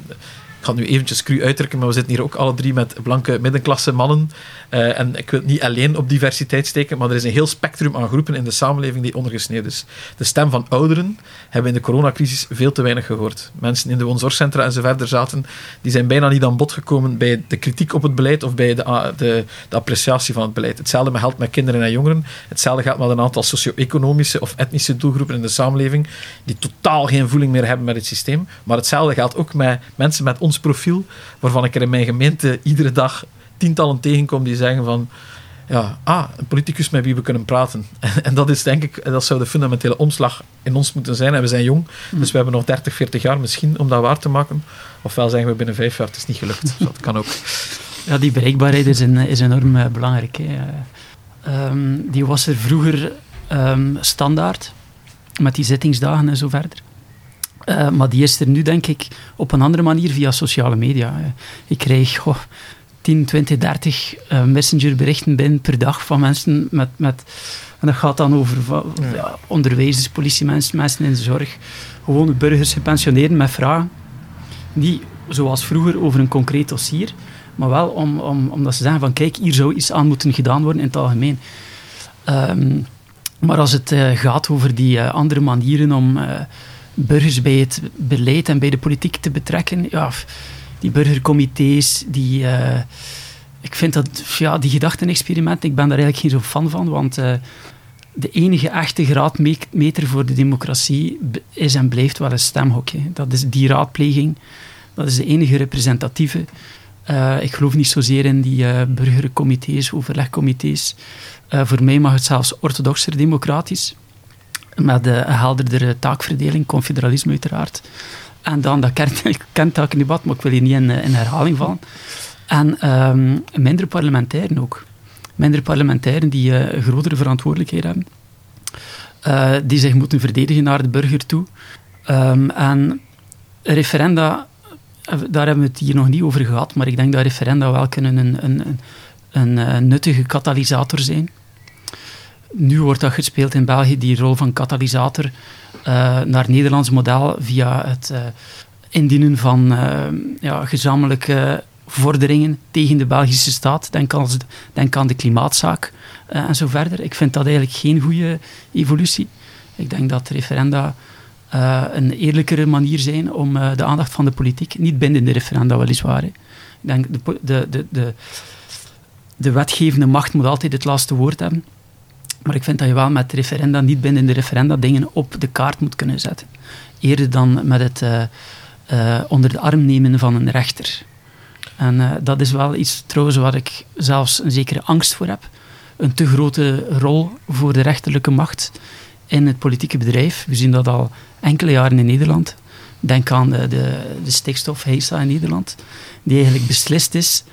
ik ga nu eventjes cru uitdrukken, maar we zitten hier ook alle drie met blanke middenklasse mannen. Uh, en ik wil niet alleen op diversiteit steken, maar er is een heel spectrum aan groepen in de samenleving die ondergesneeuwd is. De stem van ouderen hebben in de coronacrisis veel te weinig gehoord. Mensen in de woonzorgcentra en zo verder zaten, die zijn bijna niet aan bod gekomen bij de kritiek op het beleid of bij de, de, de appreciatie van het beleid. Hetzelfde geldt met kinderen en jongeren. Hetzelfde geldt met een aantal socio-economische of etnische doelgroepen in de samenleving die totaal geen voeling meer hebben met het systeem. Maar hetzelfde geldt ook met mensen met ons profiel, waarvan ik er in mijn gemeente iedere dag tientallen tegenkom die zeggen van ja, ah, een politicus met wie we kunnen praten. [LAUGHS] En, en, dat is denk ik, dat zou de fundamentele omslag in ons moeten zijn. En we zijn jong, mm. dus we hebben nog 30, 40 jaar misschien om dat waar te maken. Ofwel zeggen we binnen vijf jaar, het is niet gelukt. [LAUGHS] Dat kan ook. Ja, die bereikbaarheid is, een, is enorm uh, belangrijk. Hè. Um, die was er vroeger um, standaard, met die zittingsdagen en zo verder. Uh, maar die is er nu, denk ik, op een andere manier via sociale media. Ik krijg oh, 10, 20, 30 uh, messengerberichten binnen per dag van mensen met, met... En dat gaat dan over ja. Onderwijzers, politiemensen, mensen in de zorg. Gewone burgers, gepensioneerden met vragen. Niet zoals vroeger over een concreet dossier, maar wel om, om, omdat ze zeggen van kijk, hier zou iets aan moeten gedaan worden in het algemeen. Um, maar als het uh, gaat over die uh, andere manieren om burgers bij het beleid en bij de politiek te betrekken, ja, die burgercomité's, die... Uh, ik vind dat, ja, die gedachtenexperimenten, ik ben daar eigenlijk geen zo fan van, want uh, de enige echte graadmeter voor de democratie is en blijft wel een stemhokje. Dat is die raadpleging, dat is de enige representatieve. Uh, ik geloof niet zozeer in die uh, burgercomité's, overlegcomité's. Voor mij mag het zelfs orthodoxer democratisch, met een helderdere taakverdeling, confederalisme uiteraard. En dan dat kentakendebat, [LAUGHS] maar ik wil hier niet in, eh, in herhaling vallen. En um, minder parlementairen ook. Minder parlementairen die een grotere verantwoordelijkheid hebben. Uh, die zich moeten verdedigen naar de burger toe. Um, en referenda, daar hebben we het hier nog niet over gehad, maar ik denk dat referenda wel kunnen een, een, een, een nuttige katalysator zijn. Nu wordt dat gespeeld in België, die rol van katalysator uh, naar Nederlands model via het uh, indienen van uh, ja, gezamenlijke vorderingen tegen de Belgische staat. Denk aan, de klimaatzaak en zo verder. Ik vind dat eigenlijk geen goede evolutie. Ik denk dat referenda een eerlijkere manier zijn om de aandacht van de politiek, niet binnen de referenda weliswaar. Ik denk de, de, de, de, de wetgevende macht moet altijd het laatste woord hebben. Maar ik vind dat je wel met referenda, niet binnen de referenda, dingen op de kaart moet kunnen zetten. Eerder dan met het uh, uh, onder de arm nemen van een rechter. En uh, dat is wel iets trouwens waar ik zelfs een zekere angst voor heb. Een te grote rol voor de rechterlijke macht in het politieke bedrijf. We zien dat al enkele jaren in Nederland. Denk aan de, de, de stikstof in Nederland, die eigenlijk beslist is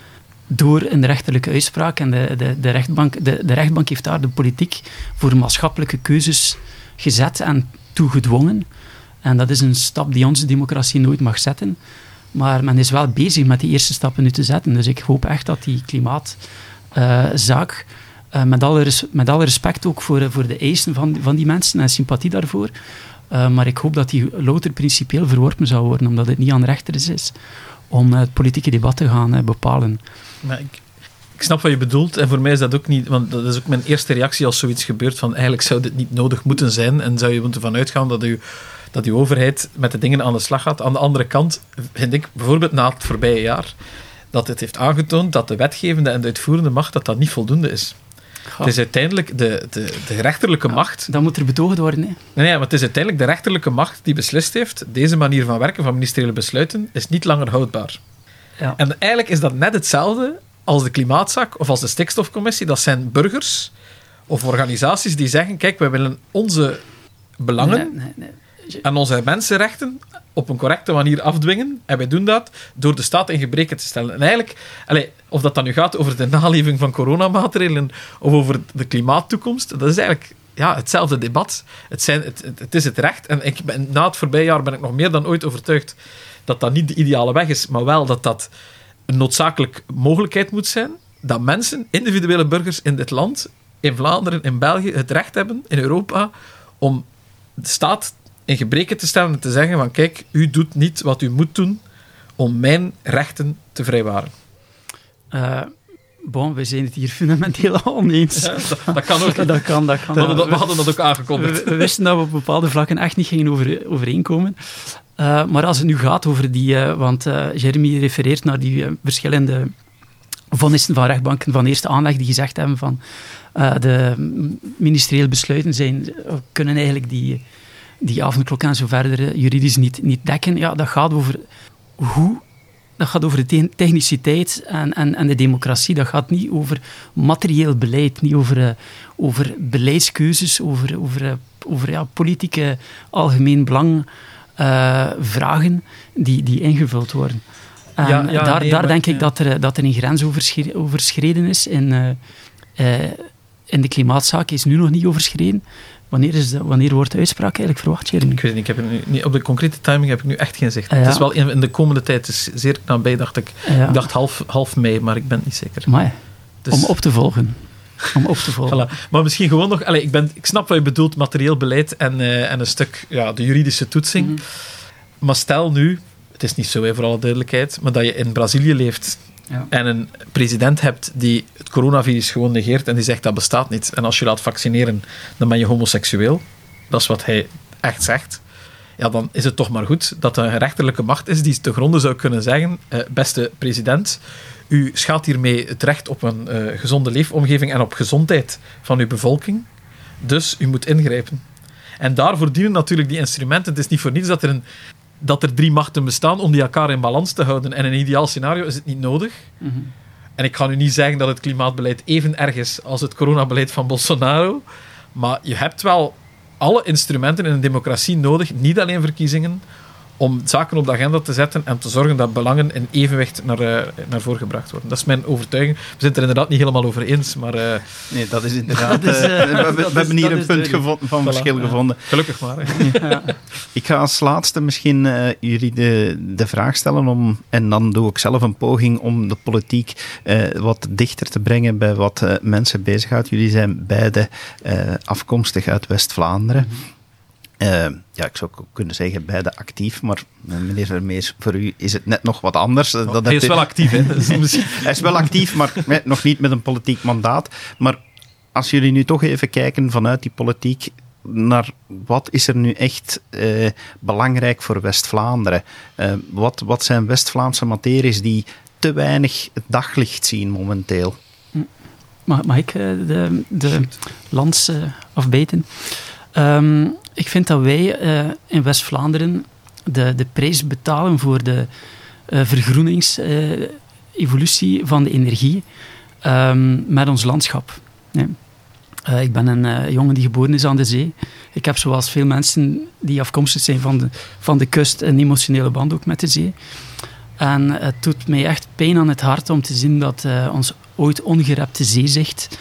door een rechterlijke uitspraak. En de, de, de, rechtbank, de, de rechtbank heeft daar de politiek voor maatschappelijke keuzes gezet en toegedwongen. En dat is een stap die onze democratie nooit mag zetten. Maar men is wel bezig met die eerste stappen nu te zetten. Dus ik hoop echt dat die klimaatzaak, uh, met, alle met alle respect ook voor, voor de eisen van, van die mensen en sympathie daarvoor, uh, maar ik hoop dat die louter principieel verworpen zou worden, omdat het niet aan rechters is om het politieke debat te gaan bepalen. Maar ik, ik snap wat je bedoelt. En voor mij is dat ook niet... Want dat is ook mijn eerste reactie als zoiets gebeurt. Van eigenlijk zou dit niet nodig moeten zijn. En zou je moeten vanuit gaan dat u dat uw overheid met de dingen aan de slag gaat. Aan de andere kant vind ik bijvoorbeeld na het voorbije jaar dat het heeft aangetoond dat de wetgevende en de uitvoerende macht dat dat niet voldoende is. Het is uiteindelijk de, de, de rechterlijke macht. Dat moet er betoogd worden. Hè? Nee, nee, maar het is uiteindelijk de rechterlijke macht die beslist heeft: deze manier van werken van ministeriële besluiten is niet langer houdbaar. Ja. En eigenlijk is dat net hetzelfde als de klimaatzaak of als de stikstofcommissie, dat zijn burgers of organisaties die zeggen, kijk, wij willen onze belangen Nee, nee, nee. en onze mensenrechten op een correcte manier afdwingen. En wij doen dat door de staat in gebreken te stellen. En eigenlijk, allee, of dat dan nu gaat over de naleving van coronamaatregelen of over de klimaattoekomst, dat is eigenlijk ja, hetzelfde debat. Het, zijn, het, het, het is het recht. En ik ben, na het voorbije jaar ben ik nog meer dan ooit overtuigd dat dat niet de ideale weg is, maar wel dat dat een noodzakelijk mogelijkheid moet zijn. Dat mensen, individuele burgers in dit land, in Vlaanderen, in België, het recht hebben, in Europa, om de staat in gebreken te stellen en te zeggen van kijk, u doet niet wat u moet doen om mijn rechten te vrijwaren. Eh, bon, we zijn het hier fundamenteel oneens. Ja, dat, dat kan ook. [LAUGHS] Dat kan, dat kan. We hadden dat, we hadden dat ook aangekondigd. We, we wisten dat we op bepaalde vlakken echt niet gingen over, overeenkomen. Uh, maar als het nu gaat over die... Uh, want uh, Jeremy refereert naar die verschillende vonnissen van rechtbanken van eerste aanleg die gezegd hebben van de ministeriële besluiten zijn, kunnen eigenlijk die, die avondklok en zo verder juridisch niet, niet dekken. Ja, dat gaat over hoe dat gaat over de techniciteit en, en, en de democratie. Dat gaat niet over materieel beleid, niet over, over beleidskeuzes, over, over, over ja, politieke algemeen belang uh, vragen die, die ingevuld worden. En ja, ja, daar, nee, daar maar, denk ik dat er, dat er een grens overschreden is. In, in de klimaatzaak is nu nog niet overschreden. Wanneer, is de, wanneer wordt de uitspraak eigenlijk verwacht, Jeremy? Ik weet niet, ik heb nu, niet, op de concrete timing heb ik nu echt geen zicht. Ah, ja. Het is wel in, in, de komende tijd, het is zeer nabij, dacht ik. Ja. Ik dacht half, half mei, maar ik ben niet zeker. Maar dus... Om op te volgen. [LAUGHS] Om op te volgen. voilà. Maar misschien gewoon nog... Allez, ik, ben, ik snap wat je bedoelt, materieel beleid en, uh, en een stuk ja, de juridische toetsing. Mm -hmm. Maar stel nu, het is niet zo hè, voor alle duidelijkheid, maar dat je in Brazilië leeft ja. en een president hebt die het coronavirus gewoon negeert en die zegt dat bestaat niet. En als je laat vaccineren, dan ben je homoseksueel. Dat is wat hij echt zegt. Ja, dan is het toch maar goed dat er een rechterlijke macht is die te gronden zou kunnen zeggen: eh, beste president, u schaadt hiermee het recht op een uh, gezonde leefomgeving en op gezondheid van uw bevolking. Dus u moet ingrijpen. En daarvoor dienen natuurlijk die instrumenten. Het is niet voor niets dat er een dat er drie machten bestaan om die elkaar in balans te houden. En in een ideaal scenario is het niet nodig. Mm -hmm. En ik ga nu niet zeggen dat het klimaatbeleid even erg is als het coronabeleid van Bolsonaro. Maar je hebt wel alle instrumenten in een democratie nodig, niet alleen verkiezingen, om zaken op de agenda te zetten en te zorgen dat belangen in evenwicht naar, uh, naar voren gebracht worden. Dat is mijn overtuiging. We zijn het er inderdaad niet helemaal over eens, maar... Uh, nee, dat is inderdaad... dat is, uh, we, we, we hebben hier een punt gevonden, van voilà, verschil gevonden. Gelukkig maar. [LAUGHS] ja. Ik ga als laatste misschien jullie de, de vraag stellen om, en dan doe ik zelf een poging om de politiek wat dichter te brengen bij wat mensen bezighoudt. Jullie zijn beide afkomstig uit West-Vlaanderen. Mm -hmm. Uh, ja, ik zou ook kunnen zeggen beide actief, maar meneer Vermeers, voor u is het net nog wat anders. Oh, dat hij is wel actief, hè? [LAUGHS] hij is wel actief, maar [LAUGHS] met, nog niet met een politiek mandaat. Maar als jullie nu toch even kijken vanuit die politiek naar wat is er nu echt uh, belangrijk voor West-Vlaanderen? Uh, wat, wat zijn West-Vlaamse materies die te weinig het daglicht zien momenteel? Mag, mag ik de, de lans afbeten? Um, ik vind dat wij uh, in West-Vlaanderen de, de prijs betalen voor de uh, vergroeningsevolutie uh, van de energie um, met ons landschap. Ik ben een jongen die geboren is aan de zee. Ik heb zoals veel mensen die afkomstig zijn van de, van de kust een emotionele band ook met de zee. En het doet mij echt pijn aan het hart om te zien dat ons ooit ongerepte zeezicht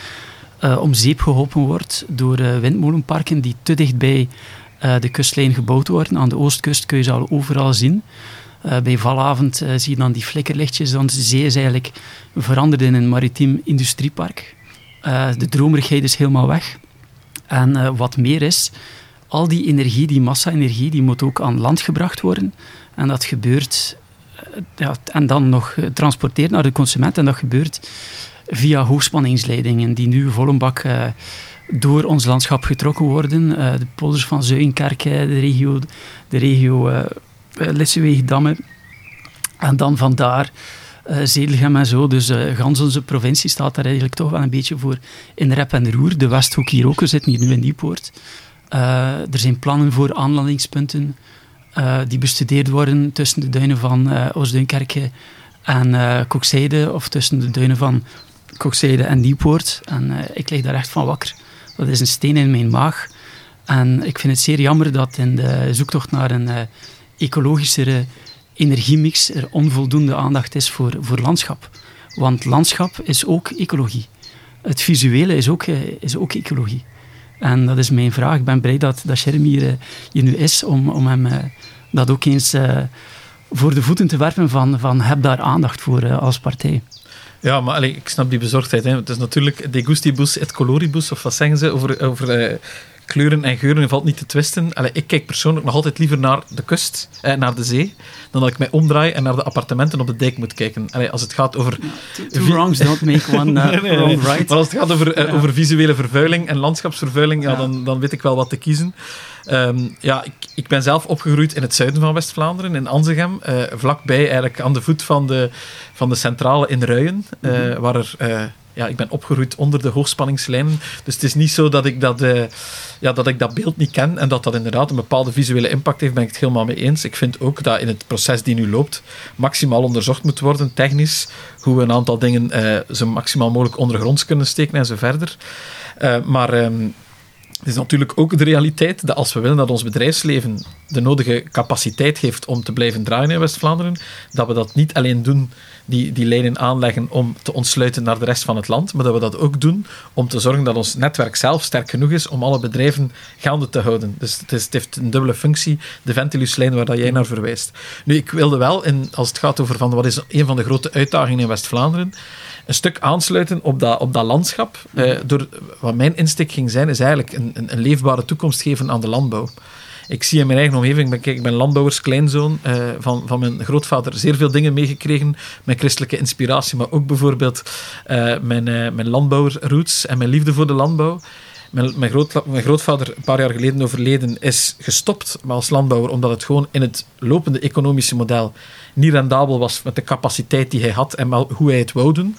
uh, om zeep geholpen wordt door uh, windmolenparken die te dichtbij uh, de kustlijn gebouwd worden. Aan de oostkust kun je ze al overal zien. bij valavond zie je dan die flikkerlichtjes. Dan de zee is eigenlijk veranderd in een maritiem industriepark. de dromerigheid is helemaal weg. En wat meer is, al die energie, die massa-energie, die moet ook aan land gebracht worden. En dat gebeurt... ja, en dan nog getransporteerd naar de consument. En dat gebeurt via hoogspanningsleidingen die nu vol een bak uh, door ons landschap getrokken worden. Uh, de polders van Zuinkerk, de regio, de regio uh. En dan vandaar uh, Zedelgem en zo. Dus uh, gans onze provincie staat daar eigenlijk toch wel een beetje voor in rep en roer. De Westhoek hier ook, we zitten hier nu in Nieuwpoort. Uh, er zijn plannen voor aanlandingspunten die bestudeerd worden tussen de duinen van Oost-Duinkerke En uh, Kokzijde, of tussen de duinen van Kokzijde en Nieuwpoort. En uh, ik lig daar echt van wakker. Dat is een steen in mijn maag. En ik vind het zeer jammer dat in de zoektocht naar een uh, ecologischere energiemix er onvoldoende aandacht is voor, voor landschap. Want landschap is ook ecologie. Het visuele is ook, is ook ecologie. En dat is mijn vraag. Ik ben blij dat, dat Jeremy hier, hier nu is om, om hem dat ook eens voor de voeten te werpen van, van heb daar aandacht voor als partij. Ja, maar allee, ik snap die bezorgdheid. Hè. Het is natuurlijk de gustibus et coloribus, of wat zeggen ze over, over uh, kleuren en geuren valt niet te twisten. Allee, ik kijk persoonlijk nog altijd liever naar de kust, eh, naar de zee, dan dat ik mij omdraai en naar de appartementen op de dijk moet kijken. Allee, als het gaat over... Two, wrongs don't make [LAUGHS] one uh, nee, nee, wrong right. Maar als het gaat over, uh, ja. over visuele vervuiling en landschapsvervuiling, ja, Dan, dan weet ik wel wat te kiezen. Um, ja, ik, ik, ben zelf opgegroeid in het zuiden van West-Vlaanderen, in Anzegem, uh, vlakbij eigenlijk aan de voet van de, van de centrale in Ruyen, mm -hmm. waar er... Uh, ja, ik ben opgegroeid onder de hoogspanningslijnen. Dus het is niet zo dat ik dat, uh, ja, dat ik dat beeld niet ken en dat dat inderdaad een bepaalde visuele impact heeft, ben ik het helemaal mee eens. Ik vind ook dat in het proces die nu loopt, maximaal onderzocht moet worden, technisch, hoe we een aantal dingen uh, zo maximaal mogelijk ondergronds kunnen steken en zo verder. Uh, maar um, het is natuurlijk ook de realiteit dat als we willen dat ons bedrijfsleven de nodige capaciteit heeft om te blijven draaien in West-Vlaanderen, dat we dat niet alleen doen, die, die lijnen aanleggen om te ontsluiten naar de rest van het land, maar dat we dat ook doen om te zorgen dat ons netwerk zelf sterk genoeg is om alle bedrijven gaande te houden. Dus het, heeft een dubbele functie, de Ventiluslijn waar dat jij naar verwijst. Nu, ik wilde wel, als het gaat over van wat is een van de grote uitdagingen in West-Vlaanderen, een stuk aansluiten op dat, op dat landschap. Eh, door, wat mijn insteek ging zijn, is eigenlijk een, een, een, leefbare toekomst geven aan de landbouw. Ik zie in mijn eigen omgeving, ik ben, ik ben landbouwerskleinzoon, uh, van, van mijn grootvader zeer veel dingen meegekregen, mijn christelijke inspiratie, maar ook bijvoorbeeld uh, mijn, mijn landbouwerroots en mijn liefde voor de landbouw. Mijn, mijn, groot, grootvader, een paar jaar geleden overleden, is gestopt als landbouwer omdat het gewoon in het lopende economische model niet rendabel was met de capaciteit die hij had en hoe hij het wou doen.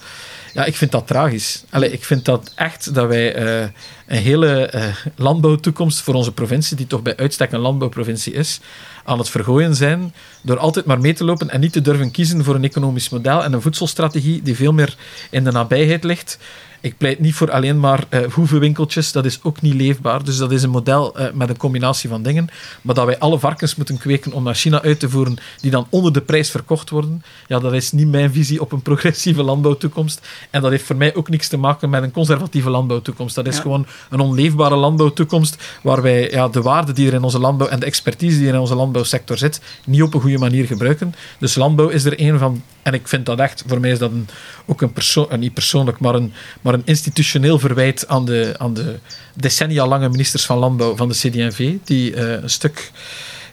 Ja, ik vind dat tragisch. Allee, ik vind dat echt dat wij uh, een hele uh, landbouwtoekomst voor onze provincie, die toch bij uitstek een landbouwprovincie is, aan het vergooien zijn door altijd maar mee te lopen en niet te durven kiezen voor een economisch model en een voedselstrategie die veel meer in de nabijheid ligt ik pleit niet voor alleen maar uh, hoevenwinkeltjes, dat is ook niet leefbaar. Dus dat is een model uh, met een combinatie van dingen. Maar dat wij alle varkens moeten kweken om naar China uit te voeren, die dan onder de prijs verkocht worden, ja, dat is niet mijn visie op een progressieve landbouwtoekomst. En dat heeft voor mij ook niks te maken met een conservatieve landbouwtoekomst. Dat is ja. gewoon een onleefbare landbouwtoekomst, waar wij ja, de waarde die er in onze landbouw en de expertise die er in onze landbouwsector zit, niet op een goede manier gebruiken. Dus landbouw is er een van, en ik vind dat echt, voor mij is dat een, ook een persoon, niet persoonlijk, maar een maar een institutioneel verwijt aan de, aan de decennia lange ministers van Landbouw van de CD&V, die uh, een stuk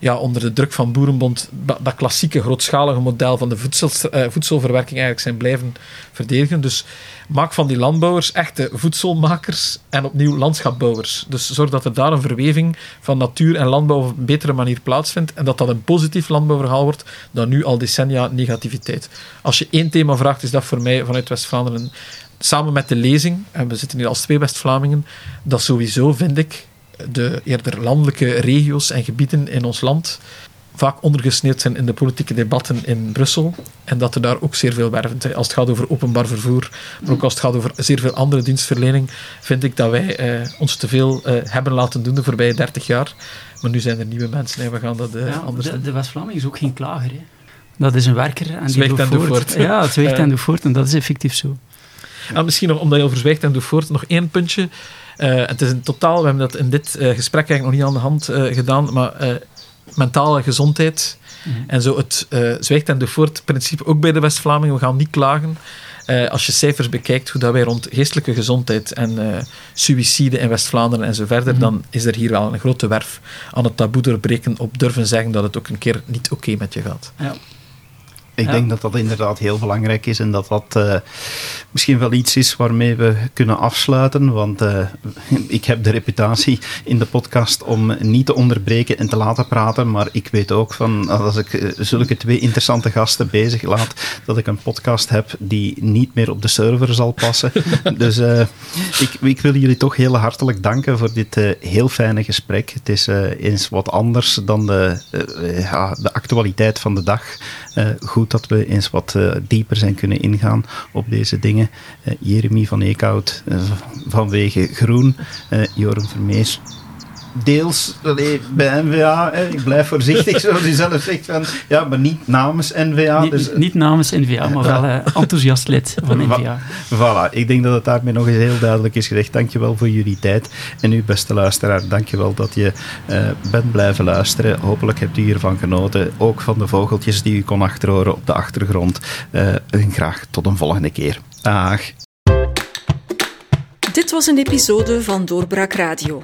ja, onder de druk van Boerenbond dat klassieke grootschalige model van de voedsel, uh, voedselverwerking eigenlijk zijn blijven verdedigen. Dus maak van die landbouwers echte voedselmakers en opnieuw landschapbouwers. Dus zorg dat er daar een verweving van natuur en landbouw op een betere manier plaatsvindt en dat dat een positief landbouwverhaal wordt dan nu al decennia negativiteit. Als je één thema vraagt, is dat voor mij vanuit West-Vlaanderen samen met de lezing, en we zitten hier als twee West-Vlamingen, dat sowieso vind ik de eerder landelijke regio's en gebieden in ons land vaak ondergesneeuwd zijn in de politieke debatten in Brussel. En dat er daar ook zeer veel werven. Als het gaat over openbaar vervoer, maar ook als het gaat over zeer veel andere dienstverlening, vind ik dat wij eh, ons te veel eh, hebben laten doen de voorbije 30 jaar. Maar nu zijn er nieuwe mensen en we gaan dat eh, ja, anders de, West-Vlaming is ook geen klager. Hè? Dat is een werker. En die en doet voort. Ja, het zwijgt [LAUGHS] en doet voort. En dat is effectief zo. En misschien nog, omdat je over zwijgt en doet voort, nog één puntje. Uh, het is in totaal, we hebben dat in dit uh, gesprek eigenlijk nog niet aan de hand uh, gedaan, maar mentale gezondheid mm -hmm. en zo het zwijgt en doet voort principe ook bij de West-Vlamingen. We gaan niet klagen. als je cijfers bekijkt, hoe dat wij rond geestelijke gezondheid en suïcide in West-Vlaanderen en zo verder, mm -hmm. dan is er hier wel een grote werf aan het taboe doorbreken op durven zeggen dat het ook een keer niet oké okay met je gaat. Ja. Ik ja. denk dat dat inderdaad heel belangrijk is en dat dat uh, misschien wel iets is waarmee we kunnen afsluiten. Want uh, [LAUGHS] ik heb de reputatie in de podcast om niet te onderbreken en te laten praten. Maar ik weet ook van als ik uh, zulke twee interessante gasten bezig laat, dat ik een podcast heb die niet meer op de server zal passen. [LAUGHS] dus ik, ik, wil jullie toch heel hartelijk danken voor dit heel fijne gesprek. Het is eens wat anders dan de, ja, de actualiteit van de dag. Goed goed dat we eens wat dieper zijn kunnen ingaan op deze dingen. Jeremy van Eekhout vanwege Groen, Joren Vermees deels bij NVA. Hè, ik blijf voorzichtig, zoals u zelf zegt. Van, ja, maar niet namens NVA. Niet, dus, niet namens NVA, maar wel uh, enthousiast lid van NVA. Voilà, ik denk dat het daarmee nog eens heel duidelijk is gezegd. Dankjewel voor jullie tijd. En u, beste luisteraar, dankjewel dat je uh, bent blijven luisteren. Hopelijk hebt u hiervan genoten. Ook van de vogeltjes die u kon achterhoren op de achtergrond. Uh, en graag tot een volgende keer. Dag. Dit was een episode van Doorbraak Radio